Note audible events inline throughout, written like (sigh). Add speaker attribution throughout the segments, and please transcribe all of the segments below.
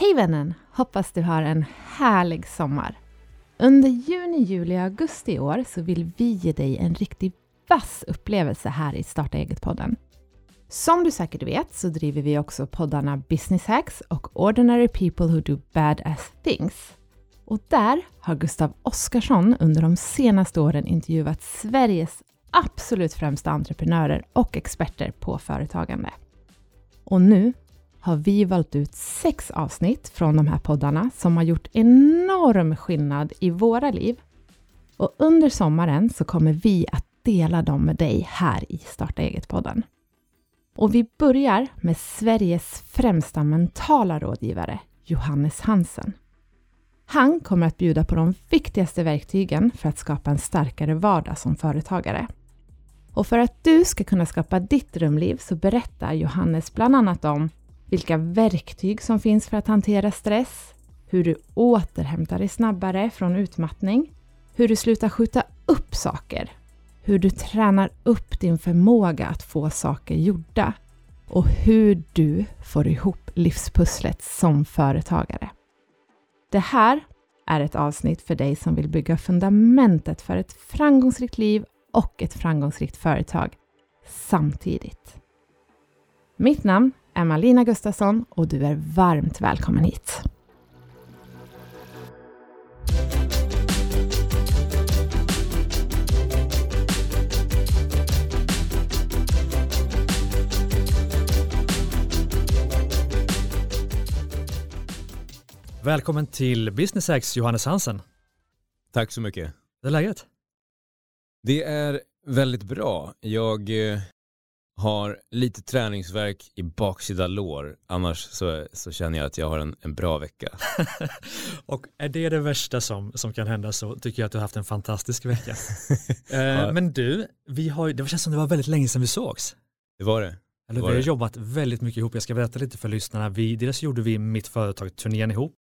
Speaker 1: Hej vännen! Hoppas du har en härlig sommar. Under juni, juli och augusti i år så vill vi ge dig en riktigt vass upplevelse här i Starta eget-podden. Som du säkert vet så driver vi också poddarna Business Hacks och Ordinary People Who Do Bad Ass Things. Och där har Gustav Oskarsson under de senaste åren intervjuat Sveriges absolut främsta entreprenörer och experter på företagande. Och nu har vi valt ut sex avsnitt från de här poddarna som har gjort enorm skillnad i våra liv. Och under sommaren så kommer vi att dela dem med dig här i Starta eget-podden. Och vi börjar med Sveriges främsta mentala rådgivare, Johannes Hansen. Han kommer att bjuda på de viktigaste verktygen för att skapa en starkare vardag som företagare. Och för att du ska kunna skapa ditt drömliv så berättar Johannes bland annat om vilka verktyg som finns för att hantera stress, hur du återhämtar dig snabbare från utmattning, hur du slutar skjuta upp saker, hur du tränar upp din förmåga att få saker gjorda och hur du får ihop livspusslet som företagare. Det här är ett avsnitt för dig som vill bygga fundamentet för ett framgångsrikt liv och ett framgångsrikt företag samtidigt. Mitt namn är Malina Gustafsson och du är varmt välkommen hit.
Speaker 2: Välkommen till Business Hacks Johannes Hansen.
Speaker 3: Tack så mycket.
Speaker 2: Hur är läget?
Speaker 3: Det är väldigt bra. Jag eh, har lite träningsverk i baksida lår. Annars så, så känner jag att jag har en, en bra vecka. (laughs)
Speaker 2: och är det det värsta som, som kan hända så tycker jag att du har haft en fantastisk vecka. (laughs) eh, ja. Men du, vi har, det känns som det var väldigt länge sedan vi sågs.
Speaker 3: Det var det.
Speaker 2: Eller,
Speaker 3: var
Speaker 2: vi har
Speaker 3: det.
Speaker 2: jobbat väldigt mycket ihop. Jag ska berätta lite för lyssnarna. Vi, dels gjorde vi mitt företag turnén ihop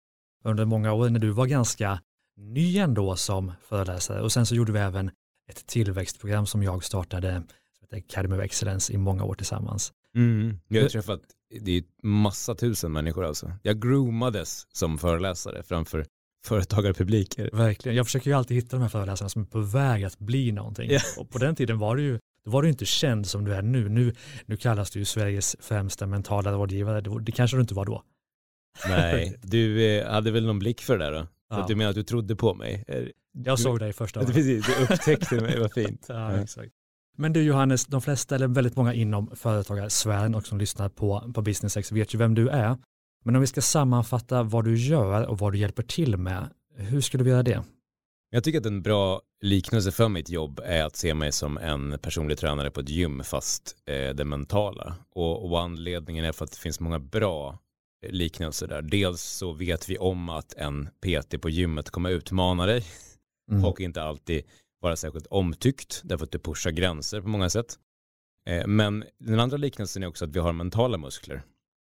Speaker 2: under många år när du var ganska ny ändå som föreläsare och sen så gjorde vi även ett tillväxtprogram som jag startade Academy of Excellence i många år tillsammans.
Speaker 3: Mm. Jag har träffat det är massa tusen människor alltså. Jag groomades som föreläsare framför företagarpubliker.
Speaker 2: Verkligen, jag försöker ju alltid hitta de här föreläsarna som är på väg att bli någonting. Yeah. Och på den tiden var du ju då var du inte känd som du är nu. Nu, nu kallas du ju Sveriges främsta mentala rådgivare. Det, det kanske du inte var då.
Speaker 3: Nej, (laughs) du eh, hade väl någon blick för det där då? Ja. Så att du menar att du trodde på mig?
Speaker 2: Jag såg dig första
Speaker 3: gången. Precis, du upptäckte mig, vad fint. (laughs)
Speaker 2: ja, exakt. Men du Johannes, de flesta, eller väldigt många inom företagarsfären och som lyssnar på, på Business X vet ju vem du är. Men om vi ska sammanfatta vad du gör och vad du hjälper till med, hur skulle vi göra det?
Speaker 3: Jag tycker att en bra liknelse för mitt jobb är att se mig som en personlig tränare på ett gym fast eh, det mentala. Och, och anledningen är för att det finns många bra liknelser där. Dels så vet vi om att en PT på gymmet kommer utmana dig mm. och inte alltid vara särskilt omtyckt därför att du pushar gränser på många sätt. Eh, men den andra liknelsen är också att vi har mentala muskler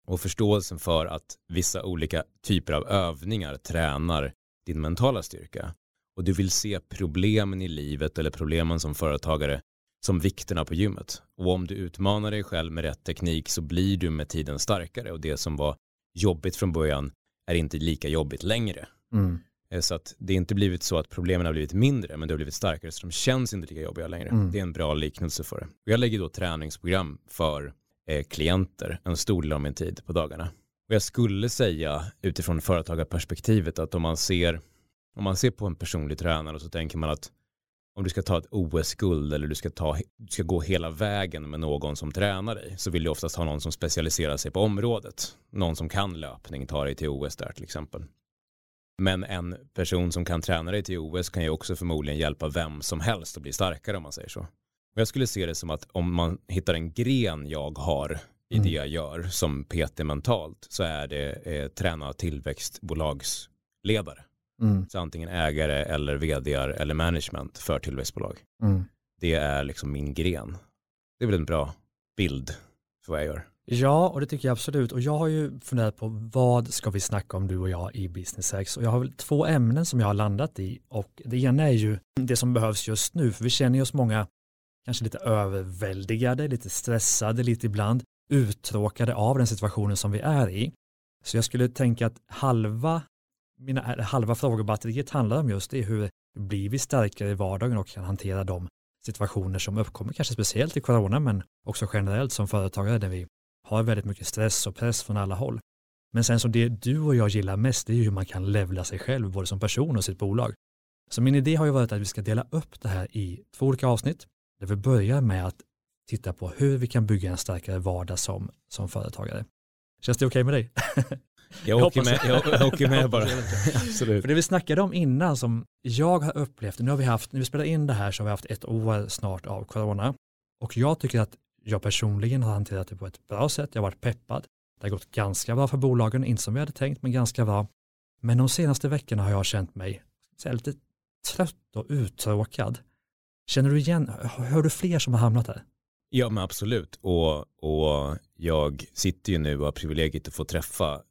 Speaker 3: och förståelsen för att vissa olika typer av övningar tränar din mentala styrka. Och du vill se problemen i livet eller problemen som företagare som vikterna på gymmet. Och om du utmanar dig själv med rätt teknik så blir du med tiden starkare och det som var jobbigt från början är inte lika jobbigt längre. Mm. Eh, så att det inte blivit så att problemen har blivit mindre men det har blivit starkare så de känns inte lika jobbiga längre. Mm. Det är en bra liknelse för det. Och jag lägger då träningsprogram för eh, klienter en stor del av min tid på dagarna. Och jag skulle säga utifrån företagarperspektivet att om man ser om man ser på en personlig tränare och så tänker man att om du ska ta ett OS-guld eller du ska, ta, du ska gå hela vägen med någon som tränar dig så vill du oftast ha någon som specialiserar sig på området. Någon som kan löpning, ta dig till OS där till exempel. Men en person som kan träna dig till OS kan ju också förmodligen hjälpa vem som helst att bli starkare om man säger så. Och jag skulle se det som att om man hittar en gren jag har i mm. det jag gör som PT mentalt så är det eh, träna tillväxtbolagsledare. Mm. Så antingen ägare eller vd eller management för tillväxtbolag. Mm. Det är liksom min gren. Det är väl en bra bild för vad jag gör.
Speaker 2: Ja, och det tycker jag absolut. Och jag har ju funderat på vad ska vi snacka om du och jag i Business X? Och jag har väl två ämnen som jag har landat i. Och det ena är ju det som behövs just nu, för vi känner oss många kanske lite överväldigade, lite stressade, lite ibland uttråkade av den situationen som vi är i. Så jag skulle tänka att halva, mina, halva frågebatteriet handlar om just det, hur blir vi starkare i vardagen och kan hantera de situationer som uppkommer, kanske speciellt i corona, men också generellt som företagare där vi har väldigt mycket stress och press från alla håll. Men sen som det du och jag gillar mest, det är ju hur man kan levla sig själv, både som person och sitt bolag. Så min idé har ju varit att vi ska dela upp det här i två olika avsnitt, där vi börjar med att titta på hur vi kan bygga en starkare vardag som, som företagare. Känns det okej okay med dig?
Speaker 3: Jag, jag åker med, jag, jag åker med bara.
Speaker 2: Absolut. För det vi snackade om innan som jag har upplevt, nu har vi haft, när vi spelar in det här så har vi haft ett år snart av corona och jag tycker att jag personligen har hanterat det på ett bra sätt, jag har varit peppad, det har gått ganska bra för bolagen, inte som vi hade tänkt men ganska bra. Men de senaste veckorna har jag känt mig lite trött och uttråkad. Känner du igen, hör du fler som har hamnat där?
Speaker 3: Ja men absolut och, och jag sitter ju nu och har privilegiet att få träffa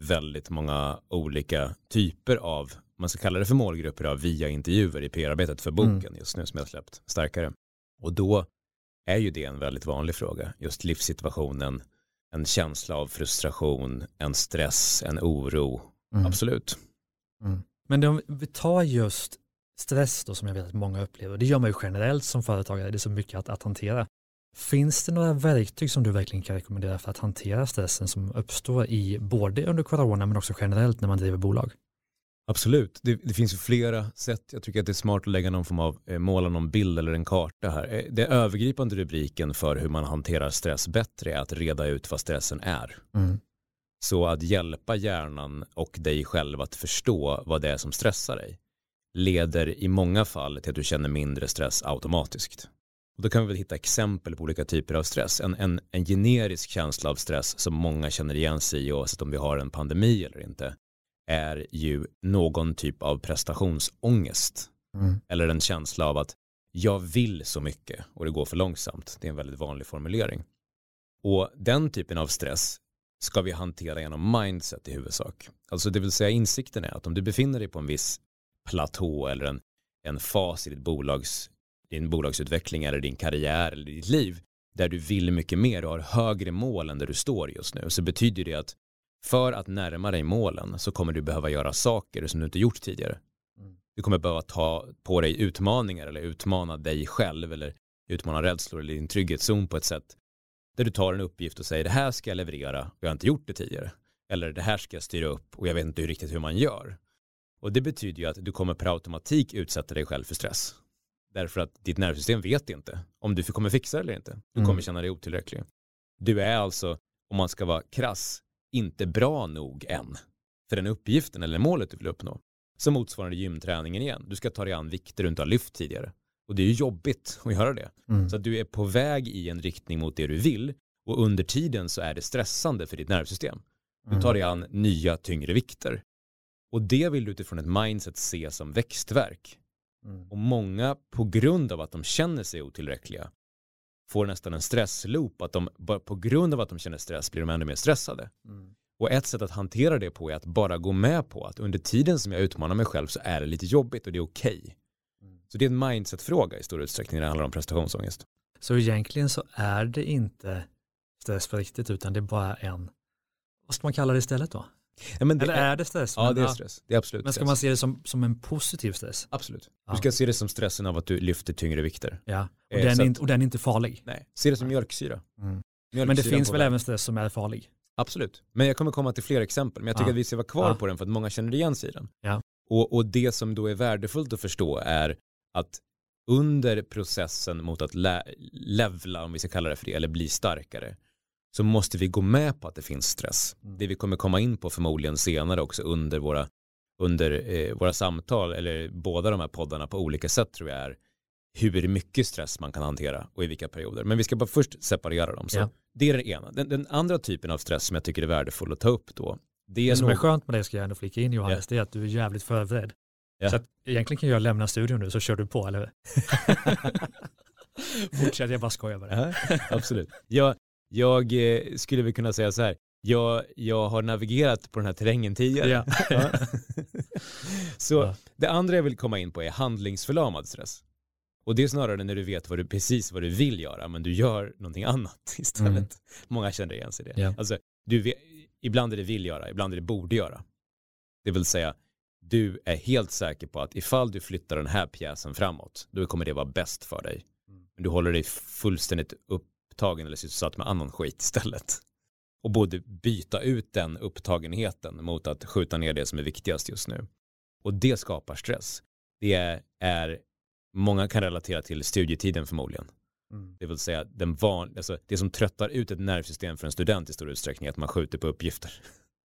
Speaker 3: väldigt många olika typer av, man ska kalla det för målgrupper av via intervjuer i PR-arbetet för boken mm. just nu som jag släppt starkare. Och då är ju det en väldigt vanlig fråga, just livssituationen, en känsla av frustration, en stress, en oro, mm. absolut.
Speaker 2: Mm. Men om vi tar just stress då som jag vet att många upplever, det gör man ju generellt som företagare, det är så mycket att, att hantera. Finns det några verktyg som du verkligen kan rekommendera för att hantera stressen som uppstår i både under corona men också generellt när man driver bolag?
Speaker 3: Absolut, det, det finns ju flera sätt. Jag tycker att det är smart att lägga någon form av eh, måla någon bild eller en karta här. Eh, det övergripande rubriken för hur man hanterar stress bättre är att reda ut vad stressen är. Mm. Så att hjälpa hjärnan och dig själv att förstå vad det är som stressar dig leder i många fall till att du känner mindre stress automatiskt. Och då kan vi väl hitta exempel på olika typer av stress. En, en, en generisk känsla av stress som många känner igen sig i oavsett om vi har en pandemi eller inte är ju någon typ av prestationsångest. Mm. Eller en känsla av att jag vill så mycket och det går för långsamt. Det är en väldigt vanlig formulering. Och den typen av stress ska vi hantera genom mindset i huvudsak. Alltså det vill säga insikten är att om du befinner dig på en viss platå eller en, en fas i ditt bolags din bolagsutveckling eller din karriär eller ditt liv där du vill mycket mer och har högre mål än där du står just nu så betyder det att för att närma dig målen så kommer du behöva göra saker som du inte gjort tidigare. Mm. Du kommer behöva ta på dig utmaningar eller utmana dig själv eller utmana rädslor eller din trygghetszon på ett sätt där du tar en uppgift och säger det här ska jag leverera och jag har inte gjort det tidigare. Eller det här ska jag styra upp och jag vet inte riktigt hur man gör. Och det betyder ju att du kommer per automatik utsätta dig själv för stress. Därför att ditt nervsystem vet inte om du kommer fixa det eller inte. Du kommer mm. känna dig otillräcklig. Du är alltså, om man ska vara krass, inte bra nog än för den uppgiften eller målet du vill uppnå. Så motsvarar gymträningen igen. Du ska ta dig an vikter du inte har lyft tidigare. Och det är ju jobbigt (laughs) att göra det. Mm. Så att du är på väg i en riktning mot det du vill och under tiden så är det stressande för ditt nervsystem. Du tar mm. dig an nya tyngre vikter. Och det vill du utifrån ett mindset se som växtverk. Mm. Och många på grund av att de känner sig otillräckliga får nästan en stressloop att de på grund av att de känner stress blir de ännu mer stressade. Mm. Och ett sätt att hantera det på är att bara gå med på att under tiden som jag utmanar mig själv så är det lite jobbigt och det är okej. Okay. Mm. Så det är en mindset-fråga i stor utsträckning när det handlar om prestationsångest.
Speaker 2: Så egentligen så är det inte stress på riktigt utan det är bara en, vad ska man kalla det istället då? Ja, men det Eller är, är det stress?
Speaker 3: Ja, men, det är stress. Det är absolut
Speaker 2: Men ska
Speaker 3: stress.
Speaker 2: man se det som, som en positiv stress?
Speaker 3: Absolut. Ja. Du ska se det som stressen av att du lyfter tyngre vikter.
Speaker 2: Ja, och, eh, den, är, inte, och den är inte farlig.
Speaker 3: Nej, se det som mjölksyra. Mm.
Speaker 2: men det finns väl även stress som är farlig?
Speaker 3: Absolut. Men jag kommer komma till fler exempel. Men jag tycker ja. att vi ska vara kvar ja. på den för att många känner igen sig i den.
Speaker 2: Ja.
Speaker 3: Och, och det som då är värdefullt att förstå är att under processen mot att levla, om vi ska kalla det för det, eller bli starkare, så måste vi gå med på att det finns stress. Mm. Det vi kommer komma in på förmodligen senare också under våra, under, eh, våra samtal eller båda de här poddarna på olika sätt tror jag är hur mycket stress man kan hantera och i vilka perioder. Men vi ska bara först separera dem. Så ja. Det är det ena. Den, den, andra typen av stress som jag tycker är värdefull att ta upp då.
Speaker 2: Det, är det som nog... är skönt med det ska jag ändå flika in Johannes, ja. det är att du är jävligt förberedd. Ja. Så att egentligen kan jag lämna studion nu så kör du på, eller (laughs) Fortsätt, jag bara skojar bara.
Speaker 3: Ja, absolut. Jag, jag eh, skulle väl kunna säga så här, jag, jag har navigerat på den här terrängen tidigare. (laughs) Ja. så ja. det andra jag vill komma in på är handlingsförlamad stress. Och det är snarare när du vet vad du, precis vad du vill göra, men du gör någonting annat (laughs) istället. Mm. Många känner igen sig i det. Ja. Alltså, du vet, ibland är det vill göra, ibland är det borde göra. Det vill säga, du är helt säker på att ifall du flyttar den här pjäsen framåt, då kommer det vara bäst för dig.
Speaker 2: Mm.
Speaker 3: Men du håller dig fullständigt upptagen eller sysselsatt med annan skit istället. Och både byta ut den upptagenheten mot att skjuta ner det som är viktigast just nu. Och det skapar stress. Det är, är många kan relatera till studietiden förmodligen.
Speaker 2: Mm.
Speaker 3: Det vill säga den van, alltså det som tröttar ut ett nervsystem för en student i stor utsträckning är att man skjuter på uppgifter.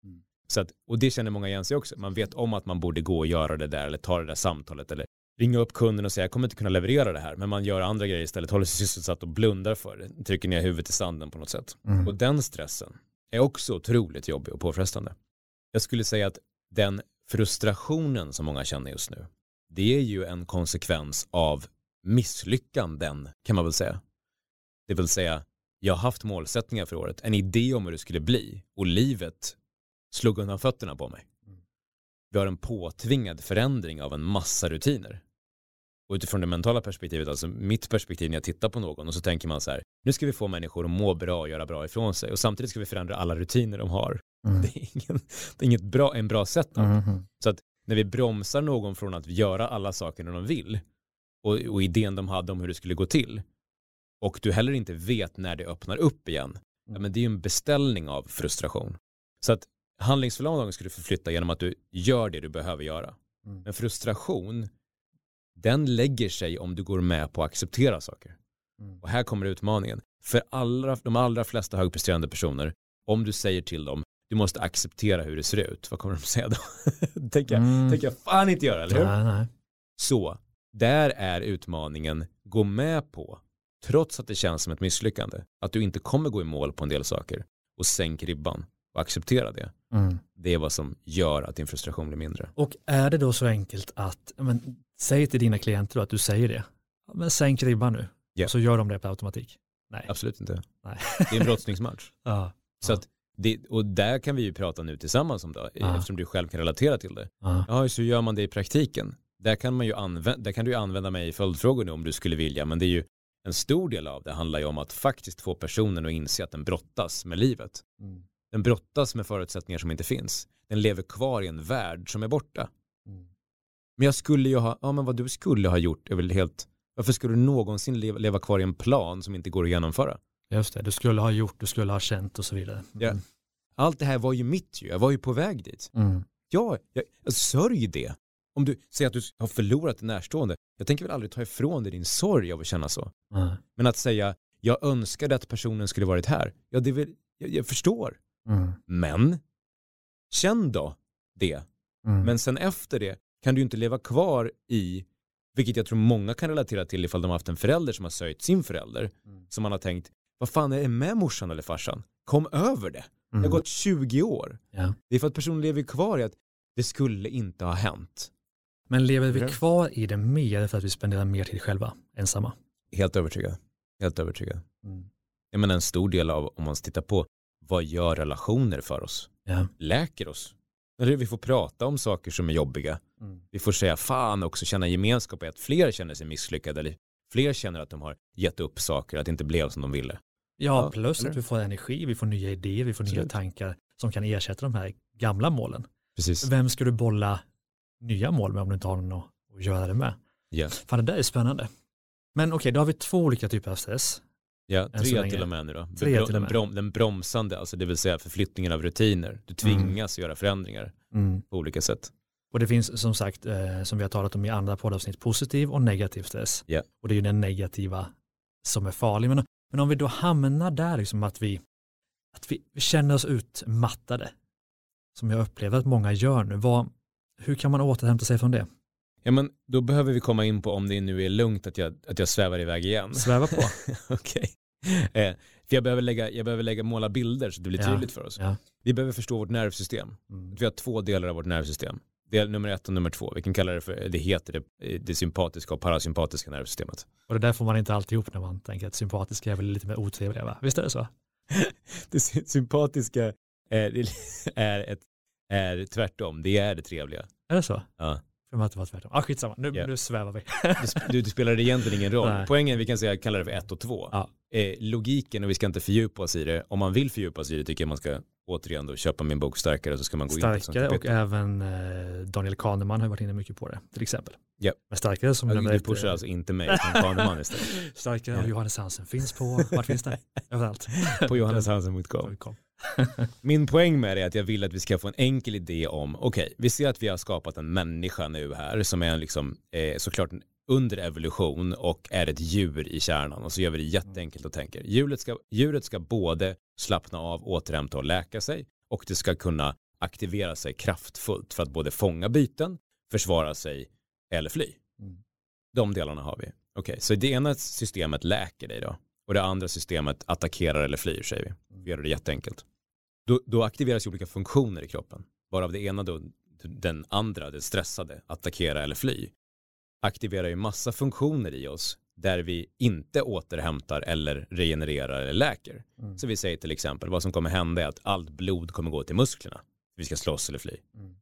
Speaker 2: Mm.
Speaker 3: Så att, och det känner många igen sig också. Man vet om att man borde gå och göra det där eller ta det där samtalet eller ringa upp kunden och säga jag kommer inte kunna leverera det här men man gör andra grejer istället, håller sig sysselsatt och blundar för det, trycker ner huvudet i sanden på något sätt.
Speaker 2: Mm.
Speaker 3: Och den stressen är också otroligt jobbig och påfrestande. Jag skulle säga att den frustrationen som många känner just nu, det är ju en konsekvens av misslyckanden kan man väl säga. Det vill säga, jag har haft målsättningar för året, en idé om hur det skulle bli och livet slog undan fötterna på mig. Vi har en påtvingad förändring av en massa rutiner. Och utifrån det mentala perspektivet, alltså mitt perspektiv när jag tittar på någon och så tänker man så här, nu ska vi få människor att må bra och göra bra ifrån sig och samtidigt ska vi förändra alla rutiner de har.
Speaker 2: Mm.
Speaker 3: Det är, ingen, det är inget bra, en bra sätt.
Speaker 2: Mhm.
Speaker 3: Så att när vi bromsar någon från att göra alla saker de vill och, och idén de hade om hur det skulle gå till och du heller inte vet när det öppnar upp igen, ja, men det är ju en beställning av frustration. Så att handlingsförlamning ska du förflytta genom att du gör det du behöver göra.
Speaker 2: Mm.
Speaker 3: Men frustration, den lägger sig om du går med på att acceptera saker.
Speaker 2: Mm.
Speaker 3: Och här kommer utmaningen. För allra, de allra flesta högpresterande personer, om du säger till dem, du måste acceptera hur det ser ut, vad kommer de säga då? (laughs) tänker, jag,
Speaker 2: Mm.
Speaker 3: tänker jag fan inte göra, eller hur?
Speaker 2: Nej, nej.
Speaker 3: Så, där är utmaningen, gå med på, trots att det känns som ett misslyckande, att du inte kommer gå i mål på en del saker och sänk ribban och acceptera det.
Speaker 2: Mm.
Speaker 3: Det är vad som gör att din frustration blir mindre.
Speaker 2: Och är det då så enkelt att, men, säg till dina klienter då att du säger det, men sänk ribban nu, och så gör de det per automatik. Nej.
Speaker 3: Absolut inte.
Speaker 2: Nej.
Speaker 3: Det är en brottningsmatch. (laughs)
Speaker 2: Ja.
Speaker 3: Så att det, och där kan vi ju prata nu tillsammans om det,
Speaker 2: Ja.
Speaker 3: eftersom du själv kan relatera till det.
Speaker 2: Ja.
Speaker 3: Ja, så gör man det i praktiken. Där kan, man ju använda, där kan du ju använda mig i följdfrågor nu om du skulle vilja, men det är ju en stor del av det handlar ju om att faktiskt få personen att inse att den brottas med livet.
Speaker 2: Mm.
Speaker 3: Den brottas med förutsättningar som inte finns. Den lever kvar i en värld som är borta.
Speaker 2: Mm.
Speaker 3: Men jag skulle ju ha, ja men vad du skulle ha gjort är väl helt, varför skulle du någonsin leva, leva kvar i en plan som inte går att genomföra?
Speaker 2: Just det, du skulle ha gjort, du skulle ha känt och så vidare.
Speaker 3: Ja. Allt det här var ju mitt ju, jag var ju på väg dit.
Speaker 2: Mm.
Speaker 3: Ja, jag, jag sörj det. Om du säger att du har förlorat en närstående, jag tänker väl aldrig ta ifrån dig din sorg av att känna så.
Speaker 2: Ja.
Speaker 3: Men att säga, jag önskade att personen skulle varit här, ja det är väl, jag, jag förstår.
Speaker 2: Mm.
Speaker 3: Men, känn då det.
Speaker 2: Mm.
Speaker 3: Men sen efter det kan du inte leva kvar i, vilket jag tror många kan relatera till ifall de har haft en förälder som har söjt sin förälder,
Speaker 2: Mm.
Speaker 3: som man har tänkt, vad fan är det med morsan eller farsan? Kom över det. Det har
Speaker 2: Mm.
Speaker 3: gått 20 år.
Speaker 2: Ja.
Speaker 3: Det är för att personen lever kvar i att det skulle inte ha hänt.
Speaker 2: Men lever vi
Speaker 3: Ja.
Speaker 2: kvar i det mer för att vi spenderar mer tid själva, ensamma?
Speaker 3: Helt övertygad. Helt övertygad.
Speaker 2: Mm.
Speaker 3: Jag menar en stor del av, om man tittar på, vad gör relationer för oss?
Speaker 2: Ja.
Speaker 3: Läker oss. Eller vi får prata om saker som är jobbiga.
Speaker 2: Mm.
Speaker 3: Vi får säga fan också, känna gemenskap i att fler känner sig misslyckade eller fler känner att de har gett upp saker, att det inte blev som de ville.
Speaker 2: Ja,
Speaker 3: Ja,
Speaker 2: plus
Speaker 3: eller?
Speaker 2: att vi får energi, vi får nya idéer, vi får nya
Speaker 3: Absolut.
Speaker 2: tankar som kan ersätta de här gamla målen.
Speaker 3: Precis.
Speaker 2: Vem ska du bolla nya mål med om du inte har någon att, göra det med?
Speaker 3: Ja,
Speaker 2: Fan, det där är spännande. Men okej, då har vi två olika typer av stress.
Speaker 3: Ja tre till och med nu då.
Speaker 2: Tre till och med.
Speaker 3: brom, den bromsande, alltså det vill säga förflyttningen av rutiner. Du tvingas göra förändringar på olika sätt.
Speaker 2: Och det finns som sagt, eh, som vi har talat om i andra poddavsnitt, positiv och negativ stress.
Speaker 3: Ja.
Speaker 2: Och det är ju den negativa som är farlig. Men, men om vi då hamnar där, liksom att vi, att vi känner oss utmattade, som jag upplever att många gör nu, vad, hur kan man återhämta sig från det?
Speaker 3: Ja men då behöver vi komma in på om det nu är lugnt att jag, att jag svävar iväg igen.
Speaker 2: Sväva på. (laughs)
Speaker 3: Okej. (laughs) Eh, för jag behöver, lägga, jag behöver lägga måla bilder så det blir
Speaker 2: Ja.
Speaker 3: tydligt för oss.
Speaker 2: Ja.
Speaker 3: Vi behöver förstå vårt nervsystem.
Speaker 2: Mm.
Speaker 3: Vi har två delar av vårt nervsystem. Del nummer ett och nummer två. Vi kan kalla det för, det heter det, det sympatiska och parasympatiska nervsystemet.
Speaker 2: Och det där får man inte alltid ihop när man tänker att sympatiska är väl lite mer otrevliga, va? Visst är det så? (laughs)
Speaker 3: Det sy- sympatiska är, (laughs) är, ett, är tvärtom, det är det trevliga.
Speaker 2: Är det så?
Speaker 3: Ja.
Speaker 2: För att det var tvärtom. Ah, skitsamma, nu,
Speaker 3: Ja.
Speaker 2: nu svävar vi.
Speaker 3: Det, det spelar egentligen ingen roll. (laughs)
Speaker 2: Nej.
Speaker 3: Poängen, vi kan säga, kalla det för ett och två.
Speaker 2: Ja.
Speaker 3: Eh, logiken, och vi ska inte fördjupa oss i det, om man vill fördjupa sig i det tycker jag man ska återigen då köpa min bok Starkare så ska man gå in på ett
Speaker 2: Starkare och även eh, Daniel Kahneman har varit inne mycket på det, till exempel.
Speaker 3: Ja.
Speaker 2: Men starkare som
Speaker 3: Du
Speaker 2: ett,
Speaker 3: pushar
Speaker 2: eh,
Speaker 3: alltså inte mig utan Kahneman istället. (laughs)
Speaker 2: Starkare
Speaker 3: Ja.
Speaker 2: av Johannes Hansen finns på, vart finns det? (laughs) Överallt.
Speaker 3: På johanneshansen.com. (laughs) Min poäng med det är att jag vill att vi ska få en enkel idé om, okej, vi ser att vi har skapat en människa nu här som är en liksom, eh, såklart en under evolution och är ett djur i kärnan och så gör vi det jätteenkelt och tänker. Djuret ska, djuret ska både slappna av, återhämta och läka sig och det ska kunna aktivera sig kraftfullt för att både fånga byten, försvara sig eller fly.
Speaker 2: Mm.
Speaker 3: De delarna har vi. Okej, så det ena systemet läker dig då och det andra systemet attackerar eller flyr säger vi. Vi gör det jätteenkelt. Då, då aktiveras olika funktioner i kroppen. Varav det ena då, den andra, den stressade, attackera eller fly, aktiverar ju massa funktioner i oss där vi inte återhämtar eller regenererar eller läker.
Speaker 2: Mm.
Speaker 3: Så vi säger till exempel, vad som kommer hända är att allt blod kommer gå till musklerna. Vi ska slåss eller fly.
Speaker 2: Mm.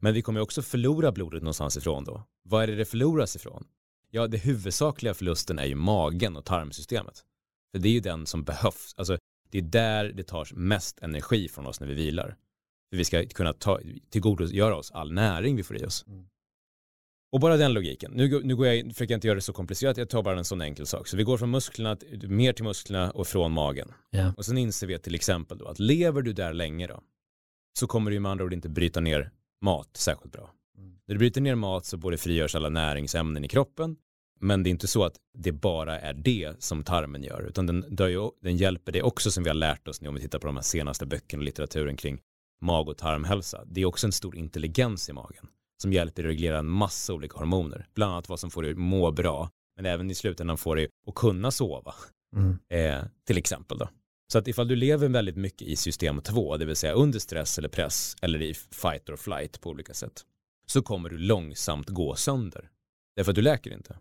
Speaker 3: Men vi kommer också förlora blodet någonstans ifrån då. Vad är det det förloras ifrån? Ja, det huvudsakliga förlusten är ju magen och tarmsystemet. För det är ju den som behövs. Alltså, det är där det tar mest energi från oss när vi vilar. För vi ska kunna ta, tillgodogöra oss all näring vi får i oss.
Speaker 2: Mm.
Speaker 3: Och bara den logiken. Nu, nu går jag, försöker jag inte göra det så komplicerat, jag tar bara en sån enkel sak. Så vi går från musklerna, mer till musklerna och från magen.
Speaker 2: Ja.
Speaker 3: Och sen inser vi till exempel då, att lever du där länge då, så kommer du med andra ord inte bryta ner mat särskilt bra.
Speaker 2: Mm.
Speaker 3: När du bryter ner mat så både frigörs alla näringsämnen i kroppen, men det är inte så att det bara är det som tarmen gör, utan den, den hjälper dig också som vi har lärt oss nu om vi tittar på de här senaste böckerna och litteraturen kring mag och tarmhälsa. Det är också en stor intelligens i magen som hjälper dig att reglera en massa olika hormoner, bland annat vad som får dig att må bra, men även i slutändan får dig att kunna sova
Speaker 2: Mm.
Speaker 3: eh, till exempel då. Så att ifall du lever väldigt mycket i system 2, det vill säga under stress eller press eller i fight or flight på olika sätt, så kommer du långsamt gå sönder. Därför att du läker inte.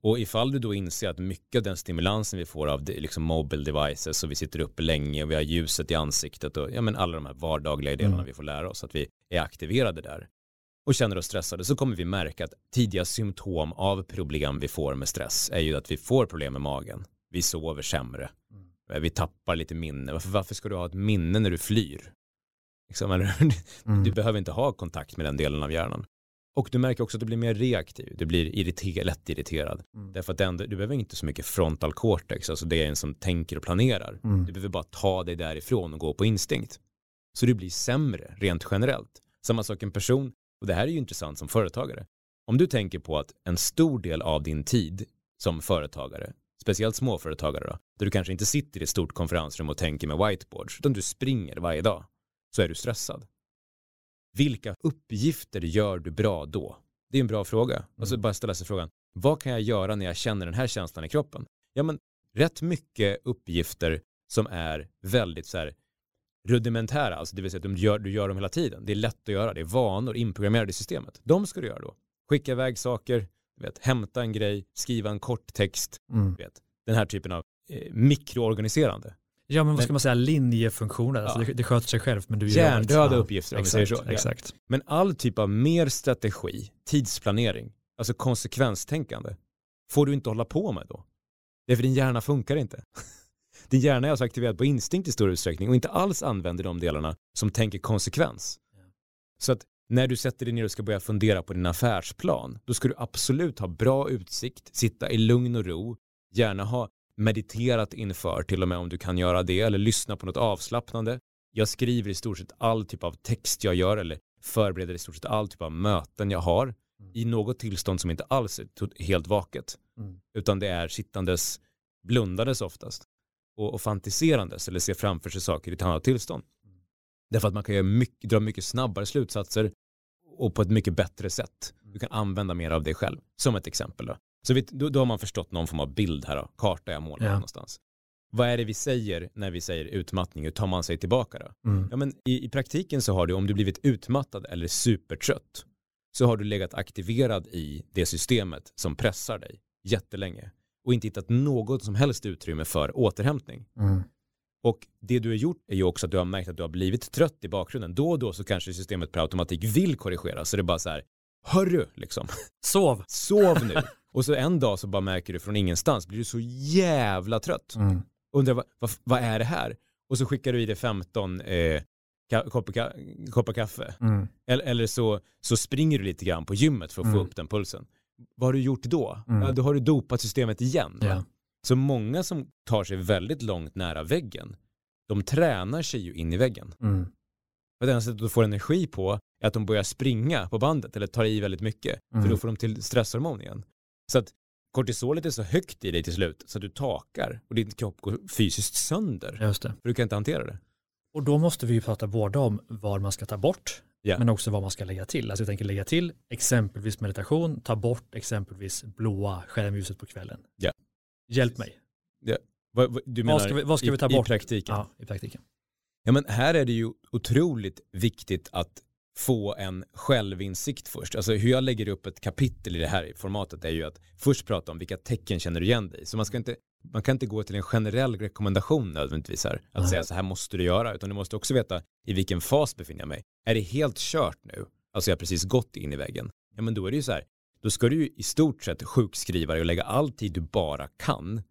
Speaker 3: Och ifall du då inser att mycket av den stimulansen vi får av liksom mobile devices och vi sitter uppe länge och vi har ljuset i ansiktet och ja, men alla de här vardagliga delarna
Speaker 2: Mm.
Speaker 3: vi får lära oss att vi är aktiverade där och känner oss stressade så kommer vi märka att tidiga symptom av problem vi får med stress är ju att vi får problem med magen. Vi sover sämre.
Speaker 2: Mm.
Speaker 3: Vi tappar lite minne. Varför, varför ska du ha ett minne när du flyr? Liksom, eller,
Speaker 2: Mm.
Speaker 3: Du behöver inte ha kontakt med den delen av hjärnan. Och du märker också att du blir mer reaktiv. Du blir irriter, lättirriterad.
Speaker 2: Mm.
Speaker 3: Därför att den, du behöver inte så mycket frontal cortex, alltså det är en som tänker och planerar.
Speaker 2: Mm.
Speaker 3: Du behöver bara ta dig därifrån och gå på instinkt. Så du blir sämre rent generellt. Samma sak en person, och det här är ju intressant som företagare. Om du tänker på att en stor del av din tid som företagare, speciellt småföretagare då, där du kanske inte sitter i ett stort konferensrum och tänker med whiteboards, utan du springer varje dag, så är du stressad. Vilka uppgifter gör du bra då? Det är en bra fråga. Och så bara ställa sig frågan, vad kan jag göra när jag känner den här känslan i kroppen? Ja, men rätt mycket uppgifter som är väldigt så här rudimentära, alltså det vill säga att de gör, du gör dem hela tiden. Det är lätt att göra, det är vanor inprogrammerade i systemet. De ska du göra då. Skicka iväg saker, du vet, hämta en grej, skriva en kort text,
Speaker 2: Mm.
Speaker 3: du vet, den här typen av eh, mikroorganiserande.
Speaker 2: Ja, men vad ska man säga, linjefunktioner, alltså
Speaker 3: Ja.
Speaker 2: det, det sköter sig själv, men du gör
Speaker 3: Hjärndöda uppgifter, om vi
Speaker 2: exakt,
Speaker 3: säger så. Ja.
Speaker 2: Exakt.
Speaker 3: Men all typ av mer strategi, tidsplanering, alltså konsekvenstänkande, får du inte hålla på med då. Därför din hjärna funkar inte. (laughs) Din hjärna är alltså aktiverad på instinkt i stor utsträckning och inte alls använder de delarna som tänker konsekvens. Så att när du sätter dig ner och ska börja fundera på din affärsplan, då ska du absolut ha bra utsikt, sitta i lugn och ro, gärna ha mediterat inför, till och med om du kan göra det, eller lyssna på något avslappnande. Jag skriver i stort sett all typ av text jag gör, eller förbereder i stort sett all typ av möten jag har, i något tillstånd som inte alls är helt vaket,
Speaker 2: Mm.
Speaker 3: utan det är sittandes, blundandes oftast, och, och fantiserandes, eller se framför sig saker i ett annat tillstånd. Därför att man kan mycket, dra mycket snabbare slutsatser och på ett mycket bättre sätt. Du kan använda mer av det själv, som ett exempel. Då. Så vi, då, då har man förstått någon form av bild här, då. karta jag målar
Speaker 2: Ja.
Speaker 3: någonstans. Vad är det vi säger när vi säger utmattning? Hur tar man sig tillbaka då?
Speaker 2: Mm.
Speaker 3: Ja, men i, I praktiken så har du, om du blivit utmattad eller supertrött, så har du legat aktiverad i det systemet som pressar dig jättelänge och inte hittat något som helst utrymme för återhämtning.
Speaker 2: Mm.
Speaker 3: Och det du har gjort är ju också att du har märkt att du har blivit trött i bakgrunden. Då och då så kanske systemet per automatik vill korrigera. Så det är bara så här, hörru liksom,
Speaker 2: Sov!
Speaker 3: sov nu. Och så en dag så bara märker du från ingenstans, blir du så jävla trött.
Speaker 2: Mm.
Speaker 3: Undrar vad, vad, vad är det här? Och så skickar du i dig 15 eh, koppar, koppar kaffe.
Speaker 2: Mm.
Speaker 3: Eller, eller så, så springer du lite grann på gymmet för att få
Speaker 2: Mm.
Speaker 3: upp den pulsen. Vad har du gjort då?
Speaker 2: Mm.
Speaker 3: Ja, då har du dopat systemet igen.
Speaker 2: Ja.
Speaker 3: Så många som tar sig väldigt långt nära väggen, de tränar sig ju in i väggen.
Speaker 2: Mm.
Speaker 3: Det enda sättet att få energi på är att de börjar springa på bandet eller tar i väldigt mycket. För
Speaker 2: Mm.
Speaker 3: då får de till stresshormon igen. Så att kortisolet är så högt i dig till slut så att du takar och din kropp går fysiskt sönder.
Speaker 2: Just det.
Speaker 3: För du kan inte hantera det.
Speaker 2: Och då måste vi ju prata både om vad man ska ta bort,
Speaker 3: Ja.
Speaker 2: men också vad man ska lägga till. Alltså jag tänker lägga till exempelvis meditation, ta bort exempelvis blåa skärmljuset på kvällen.
Speaker 3: Ja.
Speaker 2: Hjälp mig.
Speaker 3: Vad, vad, du
Speaker 2: Vad
Speaker 3: menar
Speaker 2: ska vi- vad ska
Speaker 3: i,
Speaker 2: vi ta bort?
Speaker 3: i praktiken?
Speaker 2: Ja, i praktiken.
Speaker 3: Ja men här är det ju otroligt viktigt att få en självinsikt först. Alltså hur jag lägger upp ett kapitel i det här formatet är ju att först prata om vilka tecken känner du igen dig. Så man, ska inte, man kan inte gå till en generell rekommendation nödvändigtvis här. Att
Speaker 2: Nej.
Speaker 3: säga så här måste du göra. Utan du måste också veta i vilken fas befinner jag mig. Är det helt kört nu? Alltså jag har precis gått in i väggen. Ja men då är det ju så här. Då ska du ju i stort sett sjukskriva dig och lägga all tid du bara kan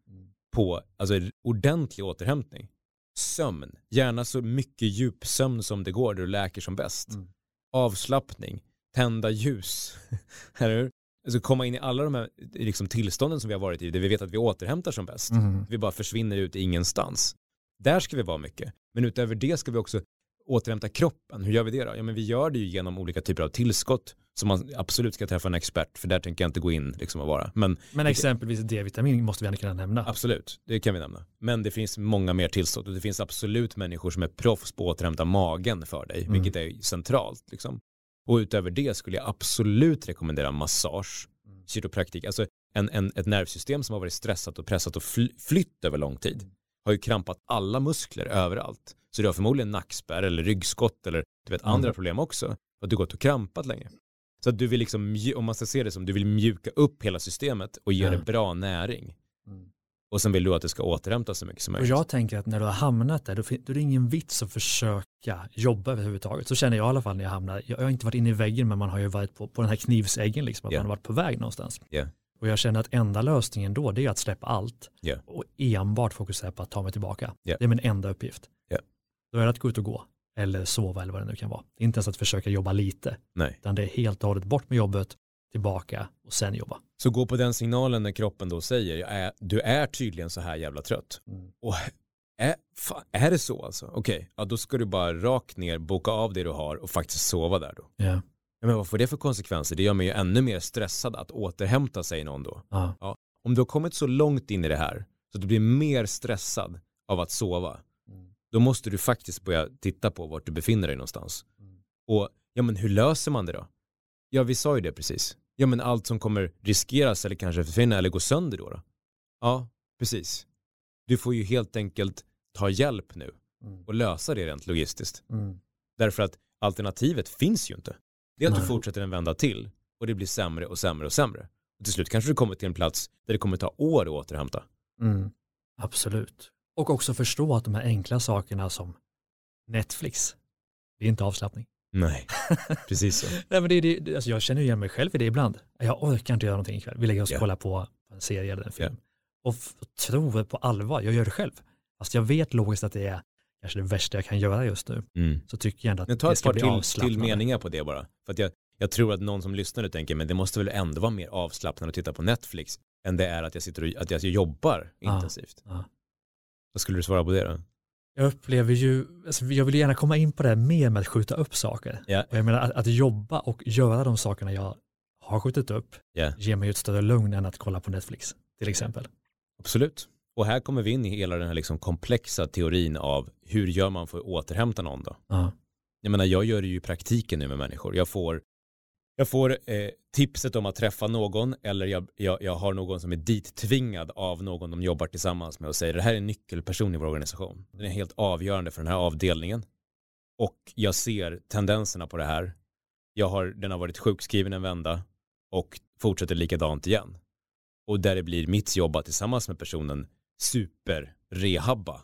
Speaker 3: på alltså, ordentlig återhämtning. Sömn, gärna så mycket djupsömn som det går där du läker som bäst.
Speaker 2: Mm.
Speaker 3: Avslappning, tända ljus. (laughs) Eller hur? Alltså komma in i alla de här liksom, tillstånden som vi har varit i, där vi vet att vi återhämtar som bäst.
Speaker 2: Mm.
Speaker 3: Vi bara försvinner ut i ingenstans. Där ska vi vara mycket. Men utöver det ska vi också återhämta kroppen. Hur gör vi det då? Ja, men vi gör det ju genom olika typer av tillskott som man absolut ska träffa en expert, för där tänker jag inte gå in liksom och vara. Men
Speaker 2: Men exempelvis D-vitamin måste vi ändå kunna nämna.
Speaker 3: Absolut, det kan vi nämna. Men det finns många mer tillstånd och det finns absolut människor som är proffs på att återhämta magen för dig,
Speaker 2: Mm.
Speaker 3: vilket är centralt. Liksom. Och utöver det skulle jag absolut rekommendera massage,
Speaker 2: Mm.
Speaker 3: kiropraktik, alltså en, en, ett nervsystem som har varit stressat och pressat och fly, flytt över lång tid har ju krampat alla muskler överallt. Så du har förmodligen nackspärr eller ryggskott eller du vet andra
Speaker 2: Mm.
Speaker 3: problem också. För att du gått och krampat länge. Så att du vill liksom, om man ska se det som, du vill mjuka upp hela systemet och ge
Speaker 2: Ja.
Speaker 3: det bra näring.
Speaker 2: Mm.
Speaker 3: Och sen vill du att det ska återhämta så mycket som
Speaker 2: Och
Speaker 3: möjligt.
Speaker 2: jag tänker att när du har hamnat där, då, då är det ingen vits att försöka jobba överhuvudtaget. Så känner jag i alla fall när jag hamnar, jag, jag har inte varit inne i väggen, men man har ju varit på, på den här knivsäggen, liksom, att
Speaker 3: Ja.
Speaker 2: man har varit på väg någonstans.
Speaker 3: Ja.
Speaker 2: Och jag känner att enda lösningen då, det är att släppa allt
Speaker 3: Ja.
Speaker 2: och enbart fokusera på att ta mig tillbaka. Det är min enda uppgift. Då är det att gå ut och gå, eller sova eller vad det nu kan vara. Det är inte ens att försöka jobba lite,
Speaker 3: Nej.
Speaker 2: utan det är helt och hållet bort med jobbet, tillbaka och sen jobba.
Speaker 3: Så gå på den signalen när kroppen då säger, "Jag är, du är tydligen så här jävla trött.
Speaker 2: Mm.
Speaker 3: Och är, fan, är det så alltså? Okej, ja, då ska du bara rakt ner, boka av det du har och faktiskt sova där då.
Speaker 2: Ja.
Speaker 3: Ja, men vad får det för konsekvenser? Det gör mig ju ännu mer stressad att återhämta sig någon då.
Speaker 2: Ja.
Speaker 3: Om du har kommit så långt in i det här så att du blir mer stressad av att sova. Då måste du faktiskt börja titta på vart du befinner dig någonstans.
Speaker 2: Mm.
Speaker 3: Och ja, men hur löser man det då? Ja, vi sa ju det precis. Ja, men allt som kommer riskeras eller kanske försvinna eller gå sönder då, då? Ja, precis. Du får ju helt enkelt ta hjälp nu
Speaker 2: Mm.
Speaker 3: och lösa det rent logistiskt.
Speaker 2: Mm.
Speaker 3: Därför att alternativet finns ju inte. Det är att du
Speaker 2: Nej.
Speaker 3: fortsätter en vända till och det blir sämre och sämre och sämre. Och till slut kanske du kommer till en plats där det kommer ta år att återhämta.
Speaker 2: Mm. Absolut. Och också förstå att de här enkla sakerna som Netflix, det är inte avslappning.
Speaker 3: Nej, (laughs) precis så.
Speaker 2: Nej, men det, det, alltså jag känner igen mig själv i det ibland. Jag orkar inte göra någonting ikväll. Vi lägger oss och
Speaker 3: Ja.
Speaker 2: kollar på en serie eller en film. Och f- tror på allvar, jag gör det själv. Fast jag vet logiskt att det är kanske det värsta jag kan göra just nu.
Speaker 3: Mm.
Speaker 2: Så tycker jag ändå att
Speaker 3: Men ta
Speaker 2: det
Speaker 3: ett
Speaker 2: ska
Speaker 3: par
Speaker 2: bli avslappnande.
Speaker 3: till meningar på det bara. För att jag, jag tror att någon som lyssnar nu tänker, men det måste väl ändå vara mer avslappnande att titta på Netflix än det är att jag sitter och att jag jobbar intensivt.
Speaker 2: Ja.
Speaker 3: Vad skulle du svara på det då?
Speaker 2: Jag upplever ju, alltså jag vill gärna komma in på det här mer med att skjuta upp saker.
Speaker 3: Ja.
Speaker 2: Och jag menar att, att jobba och göra de sakerna jag har skjutit upp
Speaker 3: Ja.
Speaker 2: ger mig ett större lugn än att kolla på Netflix till exempel.
Speaker 3: Absolut. Och här kommer vi in i hela den här liksom komplexa teorin av hur gör man för att återhämta någon då?
Speaker 2: Ja.
Speaker 3: Jag menar, jag gör det ju i praktiken nu med människor. Jag får, jag får eh, tipset om att träffa någon eller jag, jag, jag har någon som är dit tvingad av någon de jobbar tillsammans med och säger det här är en nyckelperson i vår organisation. Den är helt avgörande för den här avdelningen. Och jag ser tendenserna på det här. Jag har, den har varit sjukskriven en vända och fortsätter likadant igen. Och där det blir mitt jobb att tillsammans med personen super-rehabba.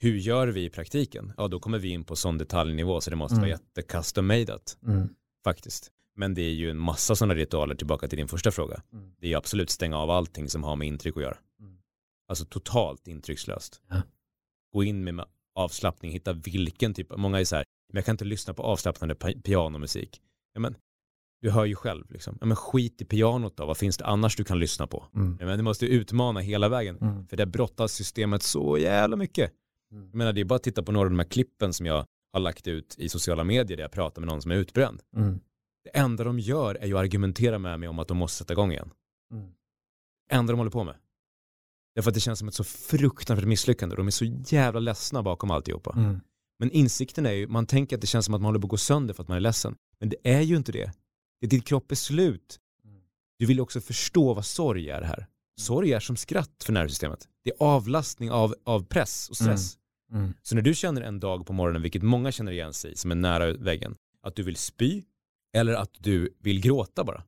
Speaker 3: Hur gör vi i praktiken? Ja, då kommer vi in på sån detaljnivå så det måste
Speaker 2: Mm.
Speaker 3: vara jätte-custom-madeat
Speaker 2: Mm.
Speaker 3: faktiskt. Men det är ju en massa sådana ritualer tillbaka till din första fråga.
Speaker 2: Mm.
Speaker 3: Det är ju absolut stänga av allting som har med intryck att göra.
Speaker 2: Mm.
Speaker 3: Alltså totalt intryckslöst.
Speaker 2: Ja.
Speaker 3: Gå in med avslappning, hitta vilken typ, många är så här, men jag kan inte lyssna på avslappnande pi- pianomusik. Ja, men, du hör ju själv liksom. Ja, men skit i pianot då, vad finns det annars du kan lyssna på?
Speaker 2: Mm.
Speaker 3: Ja, men du måste utmana hela vägen.
Speaker 2: Mm.
Speaker 3: För det brottas systemet så jävla mycket.
Speaker 2: Mm.
Speaker 3: Jag menar det är bara att titta på några av de här klippen som jag har lagt ut i sociala medier där jag pratar med någon som är utbränd.
Speaker 2: Mm.
Speaker 3: Det enda de gör är ju att argumentera med mig om att de måste sätta igång igen.
Speaker 2: Mm.
Speaker 3: Det enda de håller på med. Därför att det känns som ett så fruktansvärt misslyckande de är så jävla ledsna bakom alltihopa.
Speaker 2: Mm.
Speaker 3: Men insikten är ju, man tänker att det känns som att man håller på att gå sönder för att man är ledsen. Men det är ju inte det. det är din kropp är slut.
Speaker 2: Mm.
Speaker 3: Du vill också förstå vad sorg är här. Sorg är som skratt för nervsystemet. Det är avlastning av, av press och stress.
Speaker 2: Mm.
Speaker 3: Så när du känner en dag på morgonen, vilket många känner igen sig som är nära väggen, att du vill spy eller att du vill gråta bara.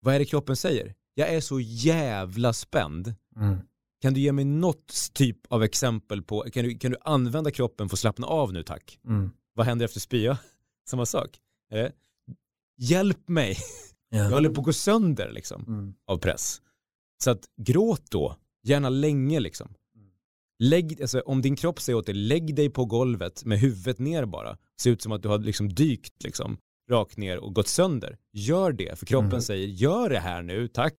Speaker 3: Vad är det kroppen säger? Jag är så jävla spänd.
Speaker 2: Mm.
Speaker 3: Kan du ge mig något typ av exempel på, kan du, kan du använda kroppen för att slappna av nu tack?
Speaker 2: Mm.
Speaker 3: Vad händer efter spya? (laughs) Samma sak. Eh? Hjälp mig, (laughs) jag
Speaker 2: Ja.
Speaker 3: håller på att gå sönder liksom
Speaker 2: Mm.
Speaker 3: av press. Så att gråt då, gärna länge liksom. Lägg, alltså, om din kropp säger åt dig, lägg dig på golvet med huvudet ner bara. Ser ut som att du har liksom dykt liksom, rakt ner och gått sönder. Gör det, för kroppen
Speaker 2: Mm.
Speaker 3: säger, gör det här nu, tack.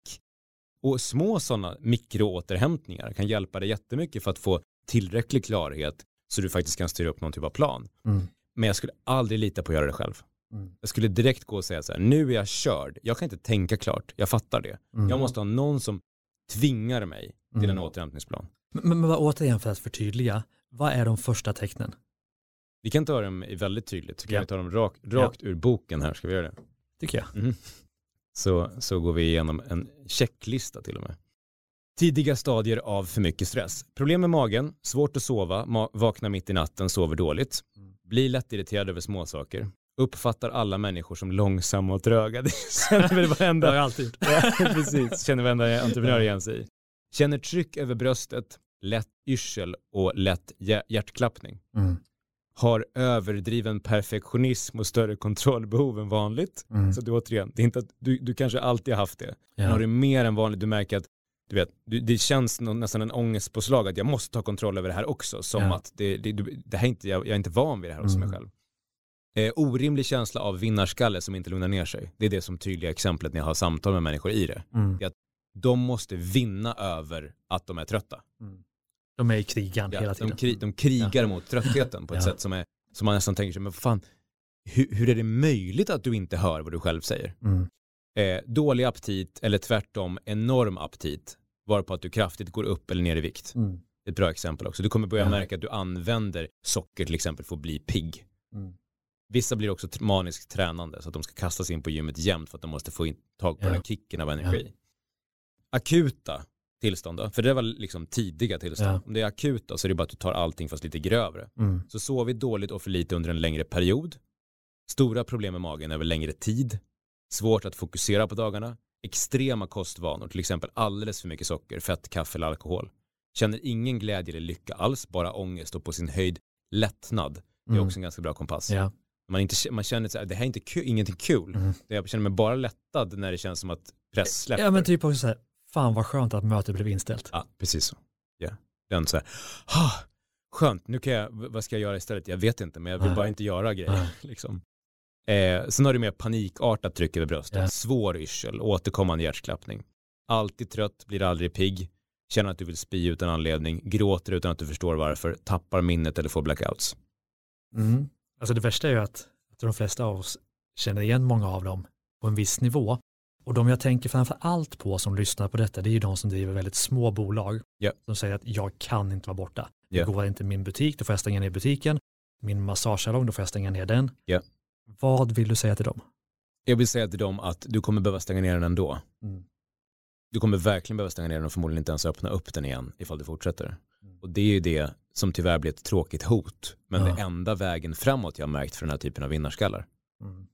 Speaker 3: Och små sådana mikroåterhämtningar kan hjälpa dig jättemycket för att få tillräcklig klarhet så du faktiskt kan styra upp någon typ av plan.
Speaker 2: Mm.
Speaker 3: Men jag skulle aldrig lita på att göra det själv.
Speaker 2: Mm.
Speaker 3: Jag skulle direkt gå och säga så här, nu är jag körd, jag kan inte tänka klart, jag fattar det.
Speaker 2: Mm.
Speaker 3: Jag måste ha någon som tvingar mig till
Speaker 2: Mm.
Speaker 3: en återhämtningsplan.
Speaker 2: Men, men vad- återigen för att förtydliga, vad är de första tecknen?
Speaker 3: Vi kan ta dem väldigt tydligt, så kan
Speaker 2: Ja.
Speaker 3: vi ta dem rak, rakt ur boken här, ska vi göra det?
Speaker 2: Tycker jag.
Speaker 3: Mhm. Så, så går vi igenom en checklista till och med. Tidiga stadier av för mycket stress. Problem med magen, svårt att sova, ma- vakna mitt i natten, sover dåligt.
Speaker 2: Mm.
Speaker 3: Blir lättirriterad över småsaker. Uppfattar alla människor som långsamma och tröga. (laughs) Det känner väl
Speaker 2: Det har
Speaker 3: varenda,
Speaker 2: jag alltid gjort.
Speaker 3: Ja, precis, känner varenda entreprenör igen sig i. Känner tryck över bröstet, lätt yrsel och lätt hjär- hjärtklappning.
Speaker 2: Mm.
Speaker 3: Har överdriven perfektionism och större kontrollbehov än vanligt.
Speaker 2: Mm.
Speaker 3: Så det återigen, det är inte att du, du kanske alltid har haft det. Men
Speaker 2: Ja.
Speaker 3: har du mer än vanligt, du märker att du vet, du, det känns nästan en ångestpåslag att jag måste ta kontroll över det här också. Som
Speaker 2: Ja.
Speaker 3: att det, det, det här är inte, jag, jag är inte van vid det här hos mig
Speaker 2: Mm.
Speaker 3: själv. Eh, orimlig känsla av vinnarskalle som inte lugnar ner sig. Det är det som tydliga exemplet när jag har samtal med människor i det.
Speaker 2: Mm.
Speaker 3: De måste vinna över att de är trötta.
Speaker 2: Mm. De är i krigan
Speaker 3: Ja,
Speaker 2: hela
Speaker 3: de,
Speaker 2: tiden.
Speaker 3: kri, de krigar mot tröttheten på ett
Speaker 2: Ja.
Speaker 3: sätt som, är, som man nästan tänker sig, men fan, hur, hur är det möjligt att du inte hör vad du själv säger?
Speaker 2: Mm.
Speaker 3: eh, dålig aptit eller tvärtom enorm aptit varpå att du kraftigt går upp eller ner i vikt.
Speaker 2: Mm.
Speaker 3: Ett bra exempel också. Du kommer börja
Speaker 2: Ja.
Speaker 3: märka att du använder socker till exempel för att bli pigg.
Speaker 2: Mm.
Speaker 3: Vissa blir också maniskt tränande så att de ska kastas in på gymmet jämt för att de måste få in, tag på
Speaker 2: Ja.
Speaker 3: den här kicken av energi. Akuta tillstånd då, för det var liksom tidiga tillstånd.
Speaker 2: Ja.
Speaker 3: Om det är akuta så är det bara att du tar allting fast lite grövre.
Speaker 2: Mm.
Speaker 3: Så sovit dåligt och för lite under en längre period. Stora problem med magen över längre tid. Svårt att fokusera på dagarna. Extrema kostvanor, till exempel alldeles för mycket socker, fett, kaffe eller alkohol. Känner ingen glädje eller lycka alls, bara ångest och på sin höjd lättnad. Det är
Speaker 2: Mm.
Speaker 3: också en ganska bra kompass.
Speaker 2: Ja.
Speaker 3: Man, inte, man känner att det här är inte kul, ingenting kul.
Speaker 2: Mm.
Speaker 3: Jag känner mig bara lättad när det känns som att press släpper.
Speaker 2: ja, men typ också så här, fan vad skönt att mötet blev inställt.
Speaker 3: Ja, precis så. Ja. Den så här, ah, skönt, nu kan jag, vad ska jag göra istället? Jag vet inte, men jag vill
Speaker 2: Nej.
Speaker 3: bara inte göra grejer.
Speaker 2: Nej. (laughs)
Speaker 3: Liksom. Eh, sen har du mer panikartat tryck över bröstet,
Speaker 2: Ja.
Speaker 3: svår yrsel, återkommande hjärtklappning. Alltid trött, blir aldrig pigg, känner att du vill spy utan anledning, gråter utan att du förstår varför, tappar minnet eller får blackouts.
Speaker 2: Mm. Alltså det värsta är ju att, att de flesta av oss känner igen många av dem på en viss nivå. Och de jag tänker framför allt på som lyssnar på detta, det är ju de som driver väldigt små bolag.
Speaker 3: Ja.
Speaker 2: Som säger att jag kan inte vara borta.
Speaker 3: Ja.
Speaker 2: Det går inte min butik, då får jag stänga ner butiken. Min massagesalong, då får jag stänga ner den.
Speaker 3: Ja.
Speaker 2: Vad vill du säga till dem?
Speaker 3: Jag vill säga till dem att du kommer behöva stänga ner den ändå.
Speaker 2: Mm.
Speaker 3: Du kommer verkligen behöva stänga ner den och förmodligen inte ens öppna upp den igen ifall du fortsätter. Och det är ju det som tyvärr blir ett tråkigt hot. Men
Speaker 2: Ja.
Speaker 3: det enda vägen framåt jag har märkt för den här typen av vinnarskallar.
Speaker 2: Mm.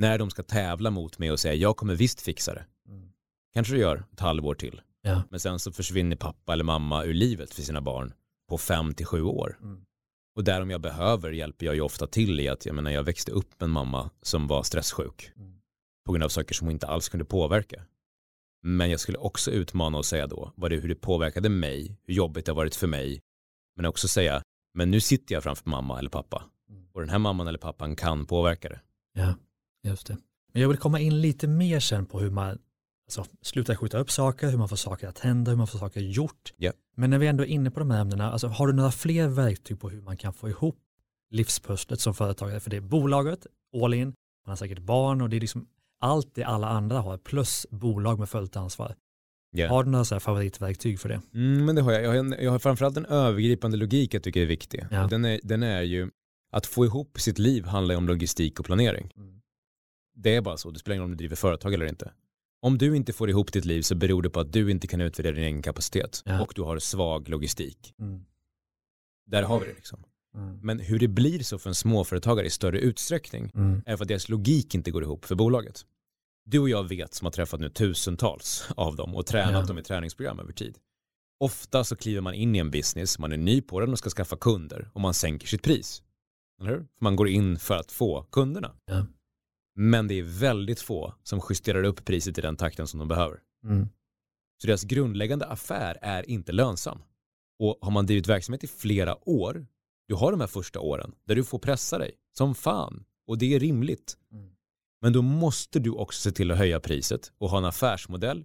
Speaker 3: När de ska tävla mot mig och säga jag kommer visst fixa det.
Speaker 2: Mm.
Speaker 3: Kanske du gör ett halvår till.
Speaker 2: Ja.
Speaker 3: Men sen så försvinner pappa eller mamma ur livet för sina barn på fem till sju år.
Speaker 2: Mm.
Speaker 3: Och där om jag behöver hjälper jag ju ofta till i att jag menar jag växte upp med en mamma som var stresssjuk.
Speaker 2: Mm.
Speaker 3: på grund av saker som hon inte alls kunde påverka. Men jag skulle också utmana och säga då vad det, hur det påverkade mig, hur jobbigt det har varit för mig. Men också säga, men nu sitter jag framför mamma eller pappa.
Speaker 2: Mm.
Speaker 3: Och den här mamman eller pappan kan påverka det.
Speaker 2: Ja, just det. Men jag vill komma in lite mer sen på hur man alltså, slutar skjuta upp saker, hur man får saker att hända, hur man får saker gjort.
Speaker 3: Ja.
Speaker 2: Men när vi ändå är inne på de här ämnena, alltså, har du några fler verktyg på hur man kan få ihop livspusslet som företagare? För det är bolaget, all in, man har säkert barn och det är liksom allt det alla andra har, plus bolag med fullt ansvar.
Speaker 3: Ja.
Speaker 2: Har du några så favoritverktyg för det?
Speaker 3: Mm, men det har jag. Jag har, en, jag har framförallt en övergripande logik jag tycker är viktig. Och den, är, den är ju att få ihop sitt liv handlar ju om logistik och planering.
Speaker 2: Mm.
Speaker 3: Det är bara så, det spelar ingen roll om du driver företag eller inte. Om du inte får ihop ditt liv så beror det på att du inte kan utvärdera din egen kapacitet
Speaker 2: Ja.
Speaker 3: och du har svag logistik.
Speaker 2: Mm.
Speaker 3: Där har vi det liksom.
Speaker 2: Mm.
Speaker 3: Men hur det blir så för en småföretagare i större utsträckning
Speaker 2: Mm.
Speaker 3: är för att deras logik inte går ihop för bolaget. Du och jag vet som har träffat nu tusentals av dem och tränat
Speaker 2: Ja.
Speaker 3: dem i träningsprogram över tid. Ofta så kliver man in i en business, man är ny på den och ska skaffa kunder och man sänker sitt pris. Eller hur? Man går in för att få kunderna.
Speaker 2: Ja.
Speaker 3: Men det är väldigt få som justerar upp priset i den takten som de behöver.
Speaker 2: Mm.
Speaker 3: Så deras grundläggande affär är inte lönsam. Och har man drivit verksamhet i flera år, du har de här första åren där du får pressa dig som fan och det är rimligt.
Speaker 2: Mm.
Speaker 3: Men då måste du också se till att höja priset och ha en affärsmodell.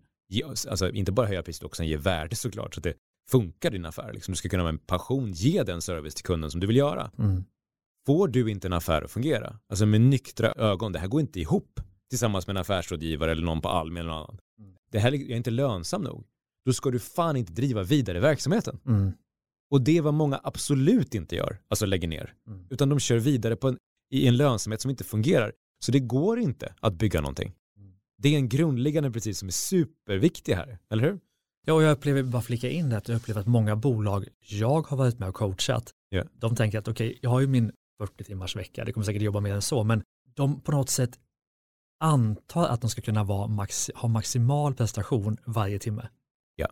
Speaker 3: Alltså inte bara höja priset, också ge värde såklart så att det funkar din affär. Liksom, du ska kunna med en passion ge den service till kunden som du vill göra.
Speaker 2: Mm.
Speaker 3: Får du inte en affär att fungera, alltså med nyktra ögon, det här går inte ihop tillsammans med en affärsrådgivare eller någon på Almi eller någon annan.
Speaker 2: Mm.
Speaker 3: Det här är inte lönsam nog. Då ska du fan inte driva vidare verksamheten.
Speaker 2: Mm.
Speaker 3: Och det är vad många absolut inte gör, alltså lägger ner.
Speaker 2: Mm.
Speaker 3: Utan de kör vidare en, i en lönsamhet som inte fungerar. Så det går inte att bygga någonting.
Speaker 2: Mm.
Speaker 3: Det är en grundläggande princip som är superviktig här, eller hur?
Speaker 2: Ja, och jag upplever, bara flika in det, att jag upplever att många bolag jag har varit med och coachat,
Speaker 3: Ja.
Speaker 2: de tänker att okej, jag har ju min 40 timmars vecka, det kommer säkert jobba mer än så, men de på något sätt antar att de ska kunna vara max, ha maximal prestation varje timme.
Speaker 3: Ja.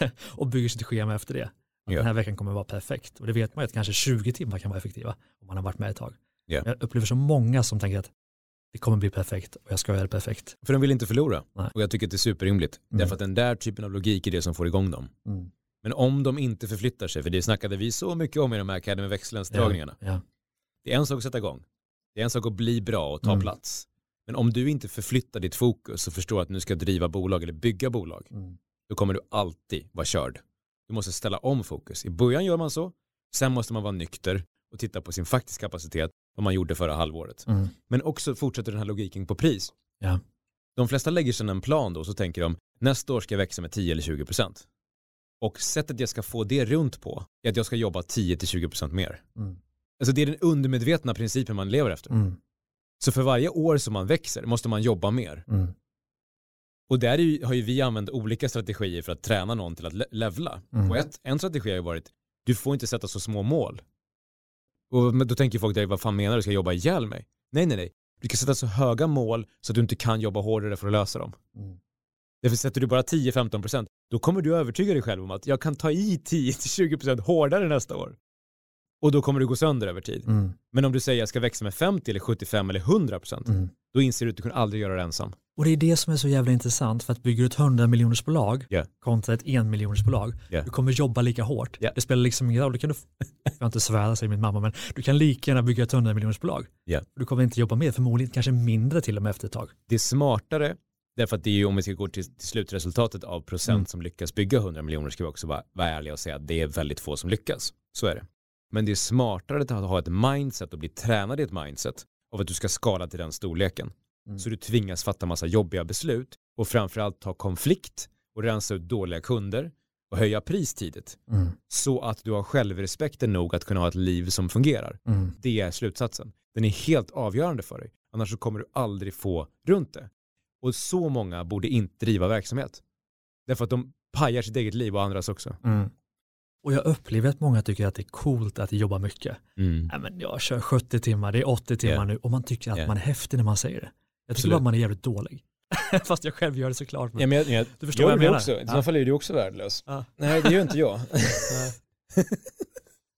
Speaker 3: (laughs)
Speaker 2: och bygger sitt schema efter det. Att
Speaker 3: Ja.
Speaker 2: Den här veckan kommer vara perfekt. Och det vet man ju att kanske 20 timmar kan vara effektiva om man har varit med ett tag.
Speaker 3: Ja.
Speaker 2: Jag upplever så många som tänker att det kommer bli perfekt och jag ska göra det perfekt.
Speaker 3: För de vill inte förlora.
Speaker 2: Nej.
Speaker 3: Och jag tycker att det är superrimligt.
Speaker 2: Mm.
Speaker 3: Därför att den där typen av logik är det som får igång dem. Men om de inte förflyttar sig, för det snackade vi så mycket om i de här Academy of Excellence-dragningarna.
Speaker 2: Ja.
Speaker 3: Det är en sak att sätta igång. Det är en sak att bli bra och ta
Speaker 2: Mm.
Speaker 3: plats. Men om du inte förflyttar ditt fokus och förstår att nu ska driva bolag eller bygga bolag,
Speaker 2: Mm.
Speaker 3: då kommer du alltid vara körd. Du måste ställa om fokus. I början gör man så, sen måste man vara nykter och titta på sin faktiska kapacitet, vad man gjorde förra halvåret.
Speaker 2: Mm.
Speaker 3: Men också fortsätter den här logiken på pris.
Speaker 2: Ja.
Speaker 3: De flesta lägger sedan en plan då, så tänker de, nästa år ska jag växa med 10 eller 20 procent. Och sättet jag ska få det runt på är att jag ska jobba 10 till 20 procent mer.
Speaker 2: Mm.
Speaker 3: Alltså det är den undermedvetna principen man lever efter.
Speaker 2: Mm.
Speaker 3: Så för varje år som man växer måste man jobba mer.
Speaker 2: Mm.
Speaker 3: Och där är ju, har ju vi använt olika strategier för att träna någon till att le- levla.
Speaker 2: Mm.
Speaker 3: Och ett, en strategi har ju varit, du får inte sätta så små mål. Och då tänker folk, vad fan menar du, ska jag jobba ihjäl mig? Nej, nej, nej. Du kan sätta så höga mål så att du inte kan jobba hårdare för att lösa dem.
Speaker 2: Mm.
Speaker 3: Därför sätter du bara 10-15% då kommer du övertyga dig själv om att jag kan ta i 10-20% hårdare nästa år. Och då kommer du gå sönder över tid.
Speaker 2: Mm.
Speaker 3: Men om du säger jag ska växa med 50 eller 75 eller 100%
Speaker 2: Mm.
Speaker 3: då inser du att du kan aldrig göra det ensam.
Speaker 2: Och det är det som är så jävla intressant för att bygger du ett 100 miljoners bolag
Speaker 3: Ja.
Speaker 2: kontra ett en miljoners bolag,
Speaker 3: Ja.
Speaker 2: du kommer jobba lika hårt.
Speaker 3: Ja.
Speaker 2: Det spelar liksom ingen roll, du kan du, (laughs) jag vill inte svära säger min mamma, men du kan lika gärna bygga ett 100 miljoners bolag. Du kommer inte jobba mer, förmodligen kanske mindre till och med efter ett tag.
Speaker 3: Det är smartare därför att det är ju om vi ska gå till, till slutresultatet av procent
Speaker 2: Mm.
Speaker 3: som lyckas bygga 100 miljoner ska vi också vara, vara ärliga och säga att det är väldigt få som lyckas. Så är det. Men det är smartare att ha ett mindset och bli tränad i ett mindset av att du ska skala till den storleken.
Speaker 2: Mm.
Speaker 3: Så du tvingas fatta massa jobbiga beslut och framförallt ta konflikt och rensa ut dåliga kunder och höja pris tidigt.
Speaker 2: Mm.
Speaker 3: Så att du har självrespekten nog att kunna ha ett liv som fungerar.
Speaker 2: Mm.
Speaker 3: Det är slutsatsen. Den är helt avgörande för dig. Annars så kommer du aldrig få runt det. Och så många borde inte driva verksamhet. Därför att de pajar sitt eget liv och andras också.
Speaker 2: Mm. Och jag upplever att många tycker att det är coolt att jobba mycket.
Speaker 3: Mm.
Speaker 2: Nej, men jag kör 70 timmar, det är 80 timmar
Speaker 3: Ja.
Speaker 2: nu och man tycker att
Speaker 3: Ja.
Speaker 2: man är häftig när man säger det. Jag tycker bara man är jävligt dålig. (laughs) Fast jag själv gör det såklart. Men...
Speaker 3: Ja, men jag, jag,
Speaker 2: Du förstår vad jag
Speaker 3: gör det
Speaker 2: menar.
Speaker 3: Också. I
Speaker 2: Ja.
Speaker 3: så fall är du också värdelös.
Speaker 2: Ja.
Speaker 3: Nej, det gör inte jag. (laughs)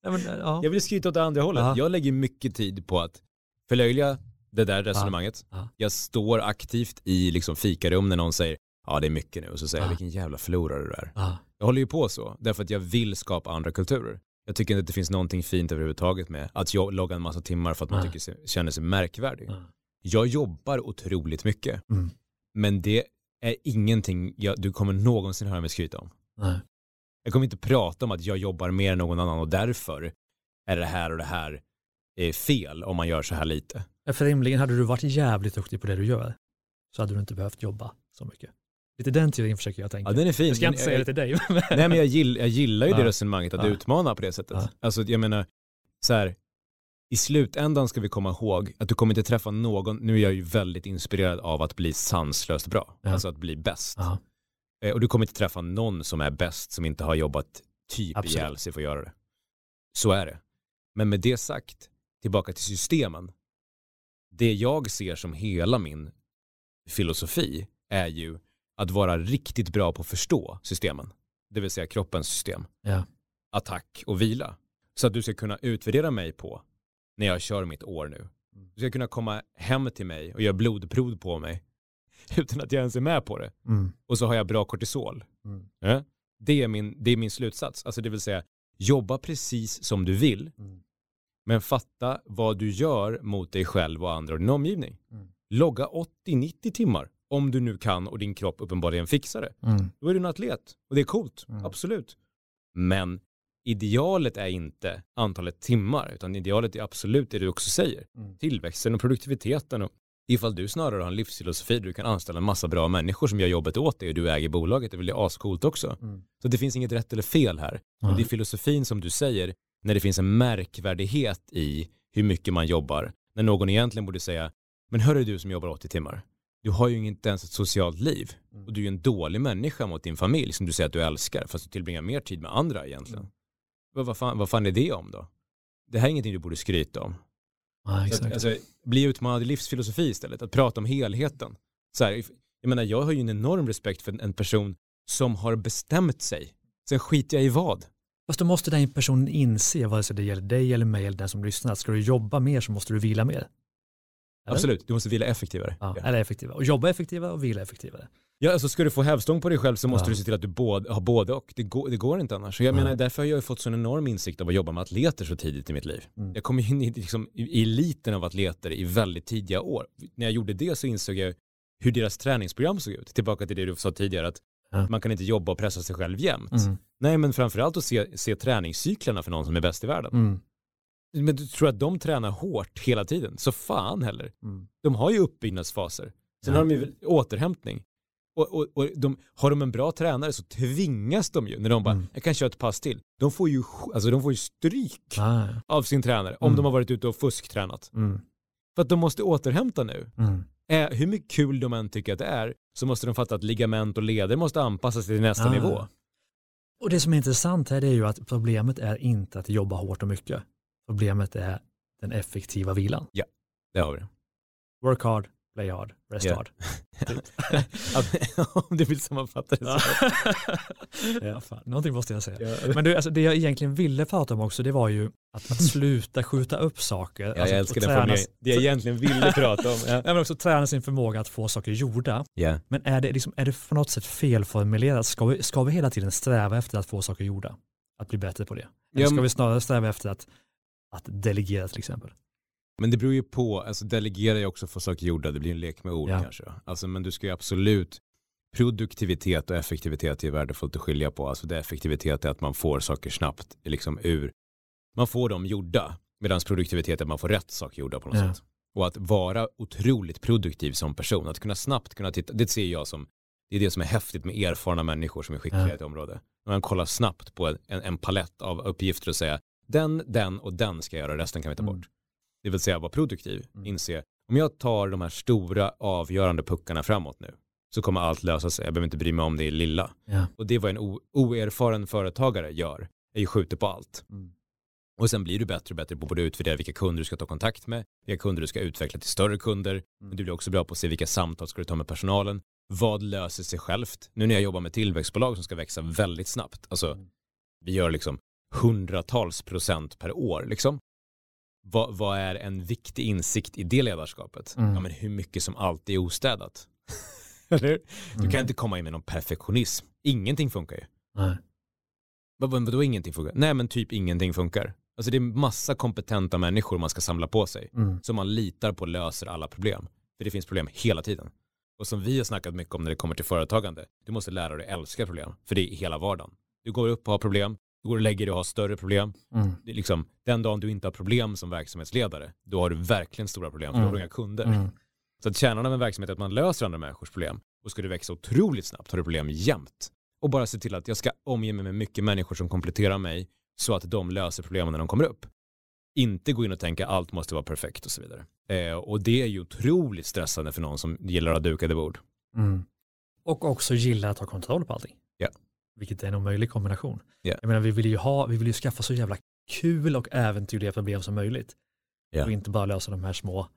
Speaker 2: Ja, men, ja.
Speaker 3: jag vill skryta åt det andra hållet.
Speaker 2: Ja.
Speaker 3: Jag lägger mycket tid på att förlöjliga det där resonemanget.
Speaker 2: Ja.
Speaker 3: Jag står aktivt i liksom fikarum när någon säger ja det är mycket nu och så säger jag
Speaker 2: Ja.
Speaker 3: vilken jävla förlorare du är.
Speaker 2: Ja.
Speaker 3: Jag håller ju på så, därför att jag vill skapa andra kulturer. Jag tycker inte att det finns någonting fint överhuvudtaget med att jag loggar en massa timmar för att man tycker sig, känner sig märkvärdig.
Speaker 2: Ja.
Speaker 3: Jag jobbar otroligt mycket,
Speaker 2: Mm.
Speaker 3: men det är ingenting jag, du kommer någonsin höra mig skryta om.
Speaker 2: Nej.
Speaker 3: Jag kommer inte prata om att jag jobbar mer än någon annan och därför är det här och det här är fel om man gör så här lite.
Speaker 2: För rimligen hade du varit jävligt duktig på det du gör så hade du inte behövt jobba så mycket. Lite den teorin försöker jag tänka.
Speaker 3: Ja, den är fin.
Speaker 2: jag ska inte säga det till dig. (laughs)
Speaker 3: nej, men jag, gill, jag gillar ju det
Speaker 2: Ja.
Speaker 3: resonemanget att
Speaker 2: Ja.
Speaker 3: utmana på det sättet.
Speaker 2: Ja.
Speaker 3: Alltså, jag menar, så här, i slutändan ska vi komma ihåg att du kommer inte träffa någon, nu är jag ju väldigt inspirerad av att bli sanslöst bra,
Speaker 2: Ja.
Speaker 3: alltså att bli bäst.
Speaker 2: Ja.
Speaker 3: Eh, Och du kommer inte träffa någon som är bäst som inte har jobbat typ
Speaker 2: Absolut.
Speaker 3: ihjäl sig för att göra det. Så är det. Men med det sagt, tillbaka till systemen. Det jag ser som hela min filosofi är ju att vara riktigt bra på att förstå systemen. Det vill säga kroppens system.
Speaker 2: Ja.
Speaker 3: Attack och vila. Så att du ska kunna utvärdera mig på när jag kör mitt år nu. Du ska kunna komma hem till mig och göra blodprov på mig (laughs) utan att jag ens är med på det.
Speaker 2: Mm.
Speaker 3: Och så har jag bra kortisol.
Speaker 2: Mm.
Speaker 3: Ja? Det, är min, det är min slutsats. Alltså det vill säga, jobba precis som du vill,
Speaker 2: Mm.
Speaker 3: men fatta vad du gör mot dig själv och andra och din omgivning.
Speaker 2: Mm.
Speaker 3: Logga 80-90 timmar, om du nu kan och din kropp uppenbarligen fixar det.
Speaker 2: Mm.
Speaker 3: Då är du en atlet. Och det är coolt,
Speaker 2: Mm.
Speaker 3: absolut. Men idealet är inte antalet timmar, utan idealet är absolut det du också säger.
Speaker 2: Mm.
Speaker 3: Tillväxten och produktiviteten. Och ifall du snarare har en livsfilosofi där du kan anställa en massa bra människor som gör jobbet åt dig och du äger bolaget, det är väl ascoolt också.
Speaker 2: Mm.
Speaker 3: Så det finns inget rätt eller fel här. Men
Speaker 2: Nej.
Speaker 3: det är filosofin som du säger, när det finns en märkvärdighet i hur mycket man jobbar. När någon egentligen borde säga, men hör du som jobbar 80 timmar, du har ju inte ens ett socialt liv.
Speaker 2: Mm.
Speaker 3: Och du är ju en dålig människa mot din familj som du säger att du älskar, fast du tillbringar mer tid med andra egentligen.
Speaker 2: Mm.
Speaker 3: Vad, vad, fan, vad fan är det om då? Det här är ingenting du borde skryta om.
Speaker 2: Ja,
Speaker 3: Så att,
Speaker 2: exakt.
Speaker 3: alltså, bli utmanad i livsfilosofi istället, att prata om helheten. Så här, jag menar, jag har ju en enorm respekt för en person som har bestämt sig. Sen skiter jag i vad.
Speaker 2: Fast då måste den personen inse, vare sig det gäller dig eller mig eller den som lyssnar, att ska du jobba mer så måste du vila mer. Eller?
Speaker 3: Absolut, du måste vila effektivare.
Speaker 2: Ja. Eller effektivare. Och jobba effektivare och vila effektivare.
Speaker 3: Ja, alltså ska du få hävstång på dig själv så måste
Speaker 2: Ja.
Speaker 3: du se till att du både, har både och. Det går, det går inte annars. Så jag
Speaker 2: Nej.
Speaker 3: menar, därför har jag fått sån enorm insikt av att jobba med atleter så tidigt i mitt liv.
Speaker 2: Mm.
Speaker 3: Jag kom in i, liksom, i eliten av atleter i väldigt tidiga år. När jag gjorde det så insåg jag hur deras träningsprogram såg ut. Tillbaka till det du sa tidigare, att
Speaker 2: Ja.
Speaker 3: man kan inte jobba och pressa sig själv jämt.
Speaker 2: Mm.
Speaker 3: Nej, men framförallt att se, se träningscyklerna för någon som är bäst i världen. Men du tror att de tränar hårt hela tiden? Så fan heller.
Speaker 2: Mm.
Speaker 3: De har ju uppbyggnadsfaser. Sen
Speaker 2: Ja.
Speaker 3: har de ju återhämtning. Och, och, och de, har de en bra tränare så tvingas de ju när de bara,
Speaker 2: Mm.
Speaker 3: jag kan köra ett pass till. De får ju, alltså de får ju stryk
Speaker 2: Ah,
Speaker 3: av sin tränare om
Speaker 2: Mm.
Speaker 3: de har varit ute och fusktränat.
Speaker 2: mm.
Speaker 3: För att de måste återhämta nu.
Speaker 2: Mm.
Speaker 3: Eh, hur mycket kul de än tycker att det är så måste de fatta att ligament och leder måste anpassas till nästa
Speaker 2: Ah.
Speaker 3: nivå.
Speaker 2: Och det som är intressant här är ju att problemet är inte att jobba hårt och mycket. Problemet är den effektiva vilan.
Speaker 3: Det har vi.
Speaker 2: Work hard, play hard, rest
Speaker 3: Ja.
Speaker 2: hard. (laughs)
Speaker 3: Om du vill sammanfatta det så. (laughs)
Speaker 2: ja, fan. Någonting måste jag säga.
Speaker 3: Ja.
Speaker 2: Men du, alltså, det jag egentligen ville prata om också det var ju att, att (laughs) sluta skjuta upp saker.
Speaker 3: Ja,
Speaker 2: alltså,
Speaker 3: jag älskar den
Speaker 2: träna-
Speaker 3: formuleringen. Det jag egentligen ville prata om. Ja.
Speaker 2: Men också träna sin förmåga att få saker gjorda.
Speaker 3: Ja.
Speaker 2: Men är det, liksom, är det på något sätt felformulerat? Ska vi, ska vi hela tiden sträva efter att få saker gjorda? Att bli bättre på det? Eller
Speaker 3: Ja,
Speaker 2: ska vi snarare sträva efter att, att delegera till exempel?
Speaker 3: Men det beror ju på, alltså delegera är också få saker gjorda, det blir en lek med ord
Speaker 2: Ja.
Speaker 3: kanske. Alltså, men du ska ju absolut, produktivitet och effektivitet är värdefullt att skilja på. Alltså det effektivitet är att man får saker snabbt, liksom ur, man får dem gjorda. Medan produktivitet är att man får rätt saker gjorda på något
Speaker 2: Ja.
Speaker 3: sätt. Och att vara otroligt produktiv som person, att kunna snabbt kunna titta, det ser jag som, det är det som är häftigt med erfarna människor som är skickliga
Speaker 2: Ja.
Speaker 3: i ett område. Man kollar snabbt på en, en palett av uppgifter och säga, den, den och den ska jag göra, resten kan vi ta
Speaker 2: Mm.
Speaker 3: bort. Det vill säga vara produktiv,
Speaker 2: Mm.
Speaker 3: inse, om jag tar de här stora avgörande puckarna framåt nu, så kommer allt lösa sig, jag behöver inte bry mig om det lilla.
Speaker 2: Ja.
Speaker 3: Och det är vad en oerfaren företagare gör, är ju skjuter på allt.
Speaker 2: Mm.
Speaker 3: Och sen blir du bättre och bättre på att utvärdera vilka kunder du ska ta kontakt med, vilka kunder du ska utveckla till större kunder.
Speaker 2: Mm.
Speaker 3: Men du blir också bra på att se vilka samtal ska du ta med personalen. Vad löser sig självt? Nu när jag jobbar med tillväxtbolag som ska växa väldigt snabbt, alltså
Speaker 2: Mm.
Speaker 3: vi gör liksom hundratals procent per år liksom. vad, vad är en viktig insikt i det ledarskapet?
Speaker 2: Mm.
Speaker 3: Ja, men hur mycket som alltid är ostädat. (laughs) Eller? Du kan
Speaker 2: Mm.
Speaker 3: inte komma in med någon perfektionism. Ingenting funkar ju.
Speaker 2: Nej.
Speaker 3: Vad, vad, vadå ingenting funkar? Nej men typ ingenting funkar. Alltså det är massa kompetenta människor man ska samla på sig.
Speaker 2: Mm.
Speaker 3: Som man litar på löser alla problem. För det finns problem hela tiden. Och som vi har snackat mycket om när det kommer till företagande. Du måste lära dig älska problem. För det är hela vardagen. Du går upp och har problem. Du går och lägger dig och har större problem.
Speaker 2: Mm.
Speaker 3: Det är liksom, den dagen du inte har problem som verksamhetsledare, då har du verkligen stora problem. För då har du
Speaker 2: Mm.
Speaker 3: inga kunder.
Speaker 2: Mm.
Speaker 3: Så att kärnan av en verksamhet är att man löser andra människors problem. Och ska du växa otroligt snabbt har du problem jämt. Och bara se till att jag ska omge mig med mycket människor som kompletterar mig så att de löser problemen när de kommer upp. Inte gå in och tänka allt måste vara perfekt och så vidare. Eh, och det är ju otroligt stressande för någon som gillar att ha dukade bord.
Speaker 2: Mm. Och också gilla att ha kontroll på allting.
Speaker 3: Ja.
Speaker 2: Vilket är en omöjlig kombination.
Speaker 3: Ja.
Speaker 2: Jag menar, vi vill ju ha, vi vill ju skaffa så jävla kul och äventyrliga problem som möjligt.
Speaker 3: Ja.
Speaker 2: Och inte bara lösa de här små,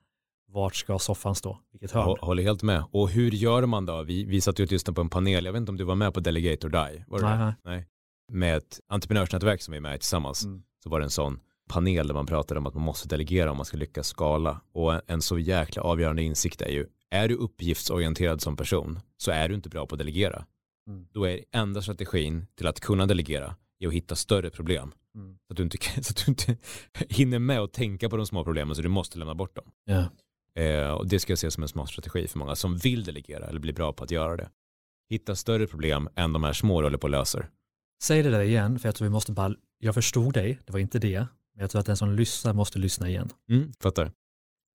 Speaker 2: vart ska soffan stå? Vilket hörn?
Speaker 3: Hå- Håller helt med. Och hur gör man då? Vi, vi satt ju och lyssnade på en panel, jag vet inte om du var med på Delegate or Die? Var du
Speaker 2: Nej,
Speaker 3: det?
Speaker 2: nej.
Speaker 3: nej. Med ett entreprenörsnätverk som vi är med i tillsammans.
Speaker 2: Mm.
Speaker 3: så var det en sån panel där man pratade om att man måste delegera om man ska lyckas skala. Och en, en så jäkla avgörande insikt är ju, är du uppgiftsorienterad som person så är du inte bra på att delegera.
Speaker 2: Mm.
Speaker 3: Då är enda strategin till att kunna delegera är att hitta större problem.
Speaker 2: Mm.
Speaker 3: Så, att du inte, (laughs) så att du inte hinner med att tänka på de små problemen så du måste lämna bort dem.
Speaker 2: Ja.
Speaker 3: Eh, och det ska jag se som en smart strategi för många som vill delegera eller bli bra på att göra det. Hitta större problem än de här små du håller på och löser.
Speaker 2: Säg det där igen, för jag tror vi måste bara, jag förstod dig, det var inte det, men jag tror att den som lyssnar måste lyssna igen.
Speaker 3: Mm, fattar.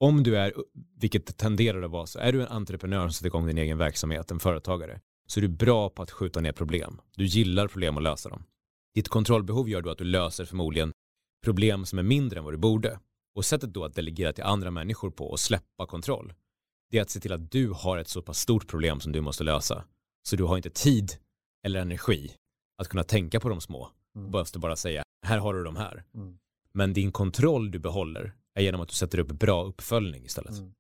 Speaker 3: Om du är, vilket tenderar att vara, så är du en entreprenör som sätter igång din egen verksamhet, en företagare, så är du bra på att skjuta ner problem. Du gillar problem och lösa dem. Ditt kontrollbehov gör då att du löser förmodligen problem som är mindre än vad du borde. Och sättet då att delegera till andra människor på och släppa kontroll, det är att se till att du har ett så pass stort problem som du måste lösa. Så du har inte tid eller energi att kunna tänka på de små.
Speaker 2: Mm.
Speaker 3: Behövs du bara säga, här har du de här.
Speaker 2: Mm.
Speaker 3: Men din kontroll du behåller är genom att du sätter upp bra uppföljning istället.
Speaker 2: Mm.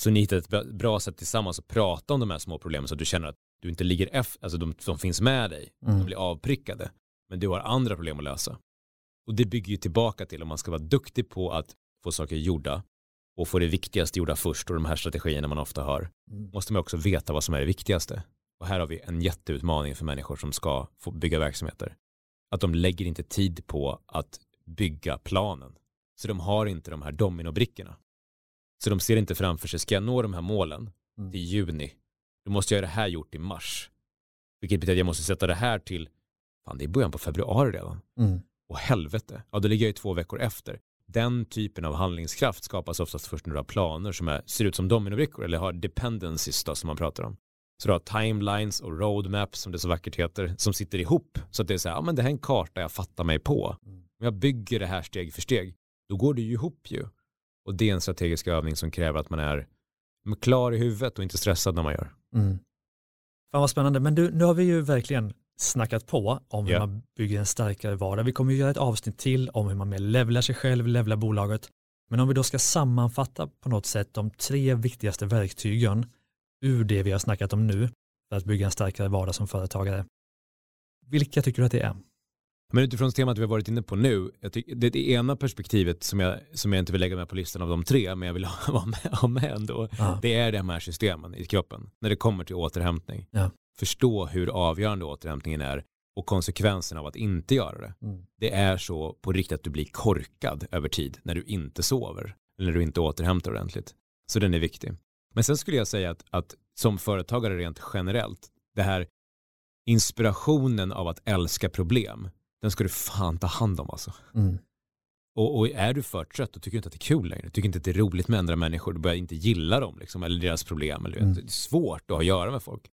Speaker 3: Så ni hittar ett bra- sätt tillsammans att prata om de här små problemen så att du känner att du inte ligger efter, alltså de som finns med dig,
Speaker 2: Mm.
Speaker 3: de blir avprickade. Men du har andra problem att lösa. Och det bygger ju tillbaka till om man ska vara duktig på att få saker gjorda och få det viktigaste gjorda först och de här strategierna man ofta har,
Speaker 2: Mm.
Speaker 3: måste man också veta vad som är det viktigaste. Och här har vi en jätteutmaning för människor som ska få bygga verksamheter. Att de lägger inte tid på att bygga planen. Så de har inte de här dominobrickorna. Så de ser inte framför sig, ska jag nå de här målen
Speaker 2: Mm.
Speaker 3: till juni, då måste jag göra det här gjort i mars. Vilket betyder att jag måste sätta det här till, fan det är början på februari redan.
Speaker 2: Mm.
Speaker 3: Och helvete, ja då ligger jag ju två veckor efter. Den typen av handlingskraft skapas oftast först när du har planer som är, ser ut som dominobrickor eller har dependencies då, som man pratar om. Så du har timelines och roadmaps som det så vackert heter som sitter ihop. Så att det är så här, ja men det här är en karta jag fattar mig på.
Speaker 2: Mm.
Speaker 3: Om jag bygger det här steg för steg, då går det ju ihop ju. Och det är en strategisk övning som kräver att man är klar i huvudet och inte stressad när man gör.
Speaker 2: Mm. Fan vad spännande, men du, nu har vi ju verkligen snackat på om hur
Speaker 3: Ja.
Speaker 2: man bygger en starkare vardag. Vi kommer ju göra ett avsnitt till om hur man mer levlar sig själv, levlar bolaget. Men om vi då ska sammanfatta på något sätt de tre viktigaste verktygen ur det vi har snackat om nu för att bygga en starkare vardag som företagare. Vilka tycker du att det är?
Speaker 3: Men utifrån temat vi har varit inne på nu, tycker, det, det ena perspektivet som jag, som jag inte vill lägga med på listan av de tre, men jag vill (laughs) ha, vara med, ha med ändå,
Speaker 2: Ja.
Speaker 3: det är de här systemen i kroppen när det kommer till återhämtning.
Speaker 2: Ja.
Speaker 3: Förstå hur avgörande återhämtningen är och konsekvenserna av att inte göra det.
Speaker 2: Mm.
Speaker 3: Det är så på riktigt att du blir korkad över tid när du inte sover eller när du inte återhämtar ordentligt. Så den är viktig. Men sen skulle jag säga att, att som företagare rent generellt, det här inspirationen av att älska problem, den ska du fan ta hand om alltså.
Speaker 2: Mm.
Speaker 3: Och, och är du för trött och tycker inte att det är kul längre, tycker inte att det är roligt med andra människor, du börjar inte gilla dem liksom, eller deras problem, eller,
Speaker 2: Mm.
Speaker 3: det är svårt att ha att göra med folk.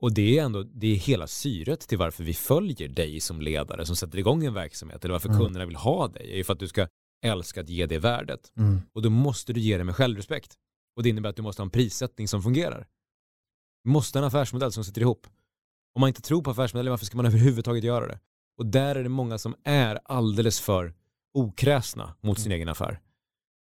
Speaker 3: Och det är ändå, det är hela syret till varför vi följer dig som ledare som sätter igång en verksamhet, eller varför
Speaker 2: Mm.
Speaker 3: kunderna vill ha dig, är ju för att du ska älska att ge det värdet.
Speaker 2: Mm.
Speaker 3: Och då måste du ge det med självrespekt. Och det innebär att du måste ha en prissättning som fungerar. Du måste ha en affärsmodell som sitter ihop. Om man inte tror på affärsmodellen, varför ska man överhuvudtaget göra det? Och där är det många som är alldeles för okräsna mot sin egen affär.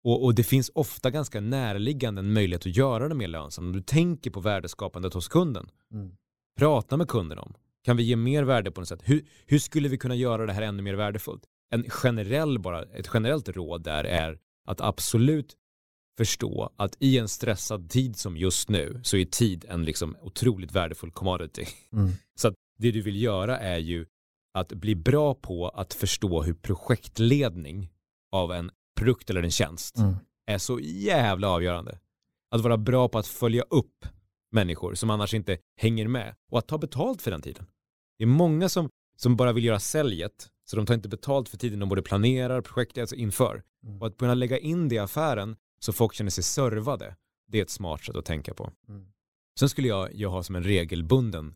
Speaker 3: Och, och det finns ofta ganska närliggande en möjlighet att göra det mer lönsamt. Om du tänker på värdeskapandet hos kunden,
Speaker 2: Mm.
Speaker 3: prata med kunden om. Kan vi ge mer värde på något sätt? Hur, hur skulle vi kunna göra det här ännu mer värdefullt? En generell bara, ett generellt råd där är att absolut förstå att i en stressad tid som just nu så är tid en liksom otroligt värdefull commodity.
Speaker 2: Mm.
Speaker 3: Så att det du vill göra är ju att bli bra på att förstå hur projektledning av en produkt eller en tjänst
Speaker 2: Mm.
Speaker 3: är så jävla avgörande. Att vara bra på att följa upp människor som annars inte hänger med och att ta betalt för den tiden. Det är många som, som bara vill göra säljet så de tar inte betalt för tiden de både planerar projektet alltså inför.
Speaker 2: Mm.
Speaker 3: Och att kunna lägga in det i affären så folk känner sig servade, det är ett smart sätt att tänka på.
Speaker 2: Mm.
Speaker 3: Sen skulle jag, jag ha som en regelbunden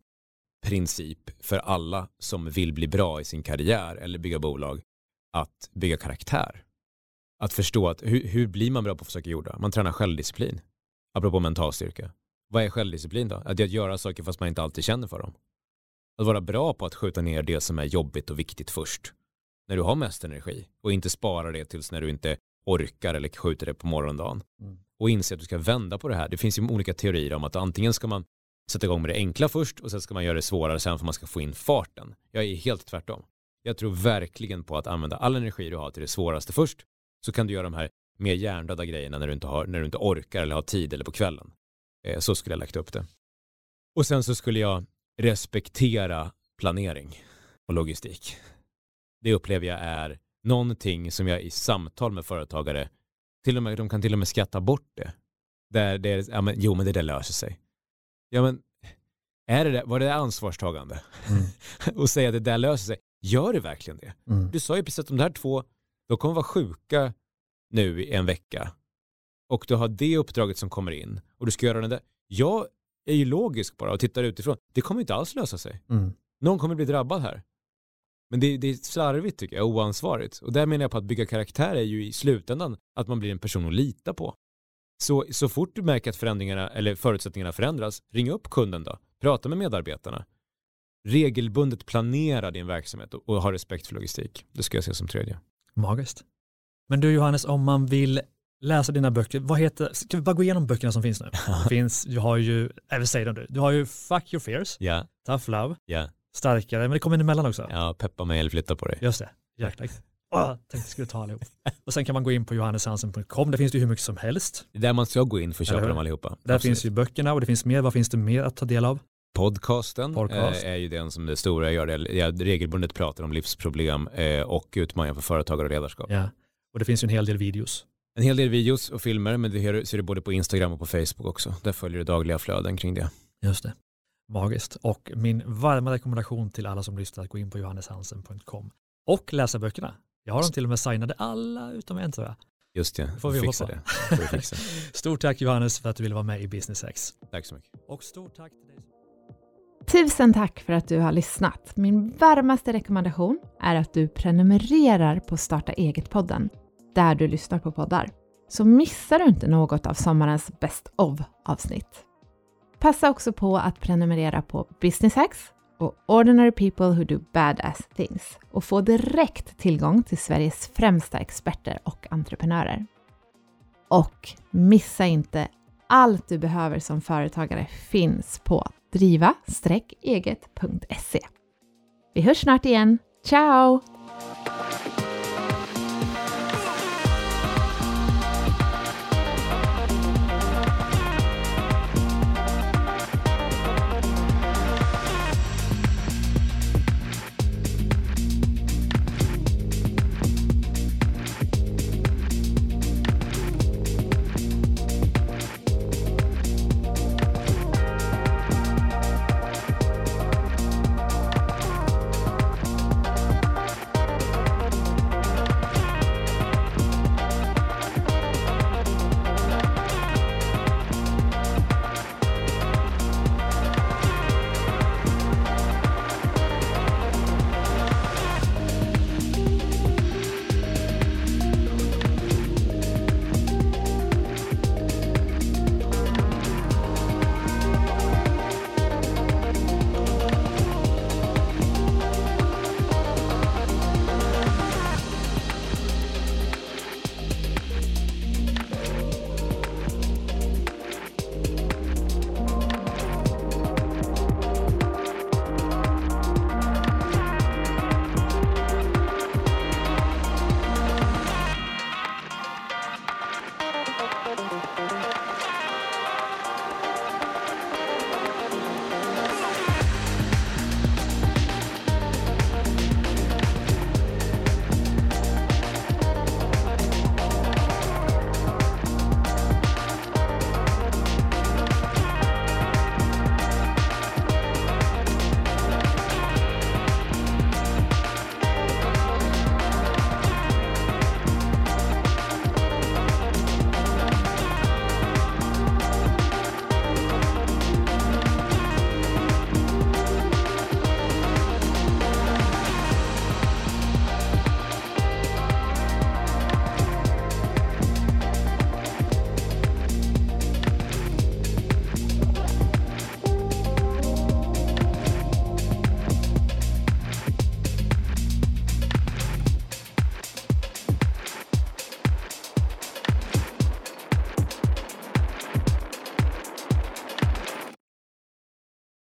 Speaker 3: princip för alla som vill bli bra i sin karriär eller bygga bolag att bygga karaktär. Att förstå att hur, hur blir man bra på att försöka jorda? Man tränar självdisciplin. Apropå mental styrka. Vad är självdisciplin då? Att att göra saker fast man inte alltid känner för dem. Att vara bra på att skjuta ner det som är jobbigt och viktigt först. När du har mest energi och inte spara det tills när du inte orkar eller skjuter det på morgondagen.
Speaker 2: Mm.
Speaker 3: Och inse att du ska vända på det här. Det finns ju olika teorier om att antingen ska man sätta igång med det enkla först och sen ska man göra det svårare sen för man ska få in farten. Jag är helt tvärtom. Jag tror verkligen på att använda all energi du har till det svåraste först så kan du göra de här mer hjärndöda grejerna när du inte, har, när du inte orkar eller har tid eller på kvällen. Eh, så skulle jag lagt upp det. Och sen så skulle jag respektera planering och logistik. Det upplever jag är någonting som jag i samtal med företagare, till och med, de kan till och med skatta bort det. Där det är, ja men, jo men det där löser sig. Ja men, är det där, var det där ansvarstagande?
Speaker 2: Mm. (laughs)
Speaker 3: och säga att det där löser sig. Gör det verkligen det?
Speaker 2: Mm.
Speaker 3: Du sa ju precis att de här två, de kommer vara sjuka nu i en vecka. Och du har det uppdraget som kommer in. Och du ska göra den där. Jag är ju logisk bara och tittar utifrån. Det kommer inte alls lösa sig.
Speaker 2: Mm.
Speaker 3: Någon kommer bli drabbad här. Men det, det är slarvigt tycker jag, oansvarigt. Och där menar jag på att bygga karaktär är ju i slutändan att man blir en person att lita på. Så, så fort du märker att förändringarna eller förutsättningarna förändras, ring upp kunden då. Prata med medarbetarna. Regelbundet planera din verksamhet och, och ha respekt för logistik. Det ska jag se som tredje.
Speaker 2: Magiskt. Men du Johannes, om man vill läsa dina böcker, vad heter, ska vi bara gå igenom böckerna som finns nu? (laughs) Det finns, du har ju, jag vill säga dem du, du har ju Fuck Your Fears,
Speaker 3: Ja,
Speaker 2: Tough Love,
Speaker 3: ja,
Speaker 2: Starkare, men det kommer in emellan också.
Speaker 3: ja, peppa mig eller flytta på dig.
Speaker 2: Just det, jäklar. Åh, jag tänkte jag skulle ta allihop. (laughs) Och sen kan man gå in på johanneshansen.com, där finns det hur mycket som helst.
Speaker 3: Det är där man ska gå in för att köpa dem allihopa.
Speaker 2: Där
Speaker 3: Absolut.
Speaker 2: finns ju böckerna och det finns mer, vad finns det mer att ta del av?
Speaker 3: Podcasten
Speaker 2: Podcast.
Speaker 3: eh, är ju den som det stora jag gör. Det. Jag regelbundet pratar om livsproblem eh, och utmaningar för företagare och ledarskap.
Speaker 2: Ja. Och det finns ju en hel del videos.
Speaker 3: En hel del videos och filmer, men det ser du både på Instagram och på Facebook också. Där följer du dagliga flöden kring det.
Speaker 2: Just det. Magiskt. Och min varma rekommendation till alla som lyssnar att gå in på johanneshansen.com och läsa böckerna. Jag har dem till och med signade alla utom en tror jag.
Speaker 3: Just det,
Speaker 2: får vi
Speaker 3: fixa det. Får vi fixa. (laughs)
Speaker 2: Stort tack Johannes för att du ville vara med i Business X.
Speaker 3: Tack så mycket.
Speaker 2: Och stort tack till dig.
Speaker 1: Tusen tack för att du har lyssnat. Min varmaste rekommendation är att du prenumererar på Starta eget-podden, där du lyssnar på poddar. Så missar du inte något av sommarens Best of-avsnitt. Passa också på att prenumerera på Business Hacks och Ordinary People Who Do Badass Things och få direkt tillgång till Sveriges främsta experter och entreprenörer. Och missa inte allt du behöver som företagare finns på driva-eget.se. Vi hörs snart igen. Ciao!